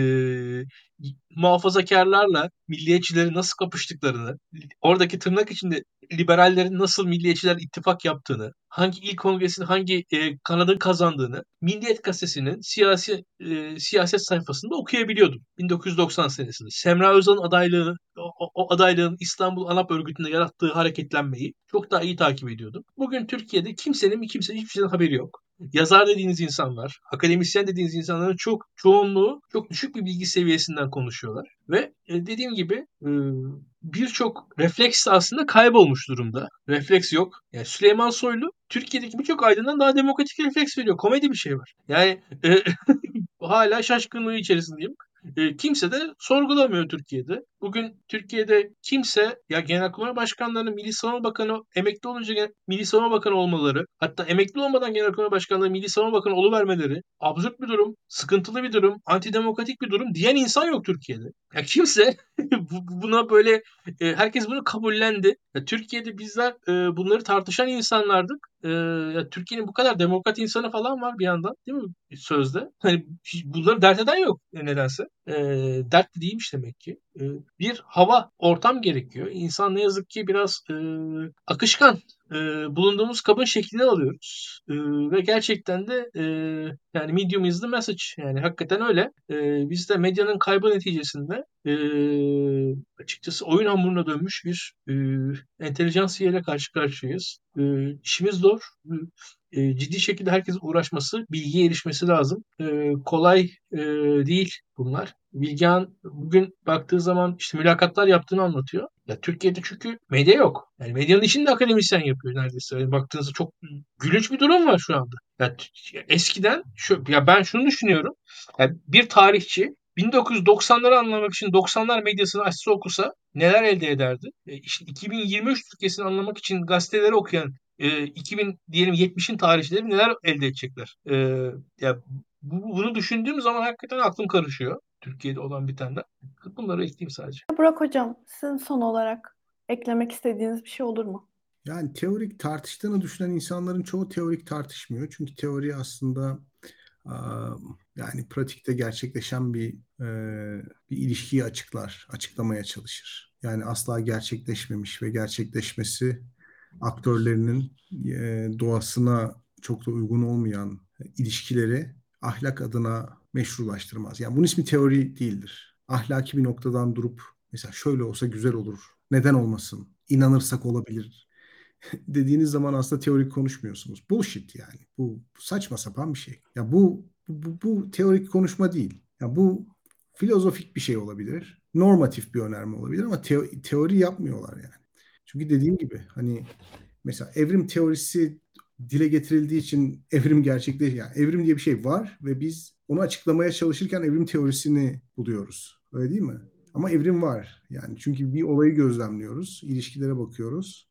muhafazakarlarla milliyetçileri nasıl kapıştıklarını, oradaki tırnak içinde liberallerin nasıl milliyetçiler ittifak yaptığını, hangi il kongresinin hangi e, kanadın kazandığını Milliyet Gazetesi'nin siyasi e, siyaset sayfasında okuyabiliyordum 1990 senesinde. Semra Özal'ın adaylığı, o, o adaylığın İstanbul ANAP örgütünde yarattığı hareketlenmeyi çok daha iyi takip ediyordum. Bugün Türkiye'de kimsenin kimsenin hiçbir şeyden haberi yok yazar dediğiniz insanlar, akademisyen dediğiniz insanların çok çoğunluğu çok düşük bir bilgi seviyesinden konuşuyorlar. Ve e, dediğim gibi e, birçok refleks aslında kaybolmuş durumda. Refleks yok. Yani Süleyman Soylu Türkiye'deki birçok aydından daha demokratik refleks veriyor. Komedi bir şey var. Yani e, hala şaşkınlığı içerisindeyim. E, kimse de sorgulamıyor Türkiye'de. Bugün Türkiye'de kimse ya Genelkurmay Başkanlarının Milli Savunma Bakanı emekli olunca Milli Savunma Bakanı olmaları, hatta emekli olmadan Genelkurmay Başkanlığı Milli Savunma Bakanı oluvermeleri absürt bir durum, sıkıntılı bir durum, antidemokratik bir durum diyen insan yok Türkiye'de. Ya kimse buna böyle e, herkes bunu kabullendi. Ya Türkiye'de bizler e, bunları tartışan insanlardık. E, Türkiye'nin bu kadar demokrat insanı falan var bir yandan değil mi sözde? Hani bunları dert eden yok nedense. E, dert değilmiş demek ki. E, bir hava, ortam gerekiyor. İnsan ne yazık ki biraz e, akışkan. E, bulunduğumuz kabın şeklini alıyoruz. E, ve gerçekten de e, yani medium is the message. Yani hakikaten öyle. E, biz de medyanın kaybı neticesinde e, açıkçası oyun hamuruna dönmüş bir e, entelijansiye ile karşı karşıyayız. E, işimiz zor. E, ciddi şekilde herkes uğraşması, bilgiye erişmesi lazım. E, kolay e, değil bunlar. Bilgehan bugün baktığı zaman işte mülakatlar yaptığını anlatıyor. Ya Türkiye'de çünkü medya yok. Yani medyanın işini de akademisyen yapıyor neredeyse. Yani baktığınızda çok gülünç bir durum var şu anda. Ya eskiden şu ya ben şunu düşünüyorum. Yani bir tarihçi 1990'ları anlamak için 90'lar medyasını açsa okusa neler elde ederdi? E işte 2023 Türkiye'sini anlamak için gazeteleri okuyan e, 2000 diyelim 70'in tarihçileri neler elde edecekler? E, ya bu, bunu düşündüğüm zaman hakikaten aklım karışıyor. Türkiye'de olan bir tane. Bunları ekleyeyim sadece. Burak Hocam, sizin son olarak eklemek istediğiniz bir şey olur mu? Yani teorik tartıştığını düşünen insanların çoğu teorik tartışmıyor. Çünkü teori aslında yani pratikte gerçekleşen bir bir ilişkiyi açıklar, açıklamaya çalışır. Yani asla gerçekleşmemiş ve gerçekleşmesi aktörlerinin e, doğasına çok da uygun olmayan ilişkileri ahlak adına meşrulaştırmaz. Yani bunun ismi teori değildir. Ahlaki bir noktadan durup mesela şöyle olsa güzel olur. Neden olmasın? İnanırsak olabilir. Dediğiniz zaman aslında teorik konuşmuyorsunuz. Bullshit yani. Bu, saçma sapan bir şey. Ya bu bu, bu teorik konuşma değil. Ya bu filozofik bir şey olabilir. Normatif bir önerme olabilir ama teo- teori yapmıyorlar yani. Çünkü dediğim gibi hani mesela evrim teorisi dile getirildiği için evrim gerçekleşiyor. Yani evrim diye bir şey var ve biz onu açıklamaya çalışırken evrim teorisini buluyoruz. Öyle değil mi? Ama evrim var. Yani çünkü bir olayı gözlemliyoruz, ilişkilere bakıyoruz.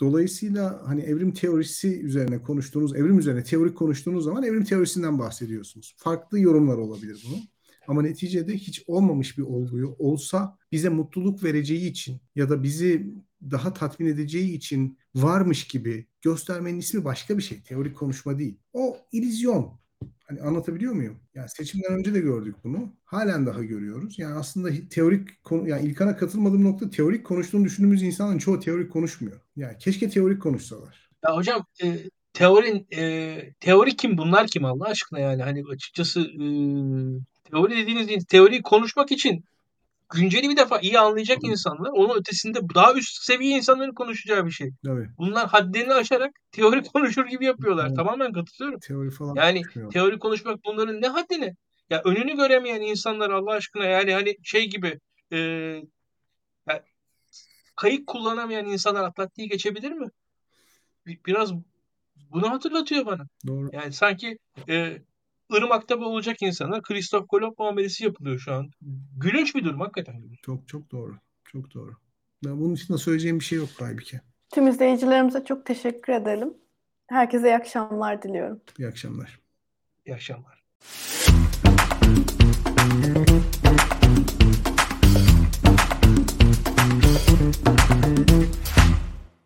Dolayısıyla hani evrim teorisi üzerine konuştuğunuz, evrim üzerine teorik konuştuğunuz zaman evrim teorisinden bahsediyorsunuz. Farklı yorumlar olabilir bunun. Ama neticede hiç olmamış bir olguyu olsa bize mutluluk vereceği için ya da bizi daha tatmin edeceği için varmış gibi göstermenin ismi başka bir şey. Teorik konuşma değil. O illüzyon. Hani anlatabiliyor muyum? Yani seçimden önce de gördük bunu. Halen daha görüyoruz. Yani aslında teorik konu yani İlkan'a katılmadığım nokta teorik konuştuğunu düşündüğümüz insanların çoğu teorik konuşmuyor. Yani keşke teorik konuşsalar. Ya hocam e, teorin e, teori kim bunlar kim Allah aşkına yani hani açıkçası e, teori dediğiniz teoriyi konuşmak için günceli bir defa iyi anlayacak insanlar, onun ötesinde daha üst seviye insanların konuşacağı bir şey. Tabii. Bunlar haddini aşarak teori konuşur gibi yapıyorlar. Tabii. Tamamen katılıyorum. Teori falan Yani teori konuşmak bunların ne haddini? Ya önünü göremeyen insanlar Allah aşkına yani hani şey gibi e, ya, kayık kullanamayan insanlar Atlantik'i geçebilir mi? Biraz bunu hatırlatıyor bana. Doğru. Yani sanki e, Irmak'ta bu olacak insanlar Kristof Kolomb muamelesi yapılıyor şu an. Gülünç bir durum hakikaten. Çok çok doğru. Çok doğru. Ben bunun için de söyleyeceğim bir şey yok halbuki. Tüm izleyicilerimize çok teşekkür edelim. Herkese iyi akşamlar diliyorum. İyi akşamlar. İyi akşamlar.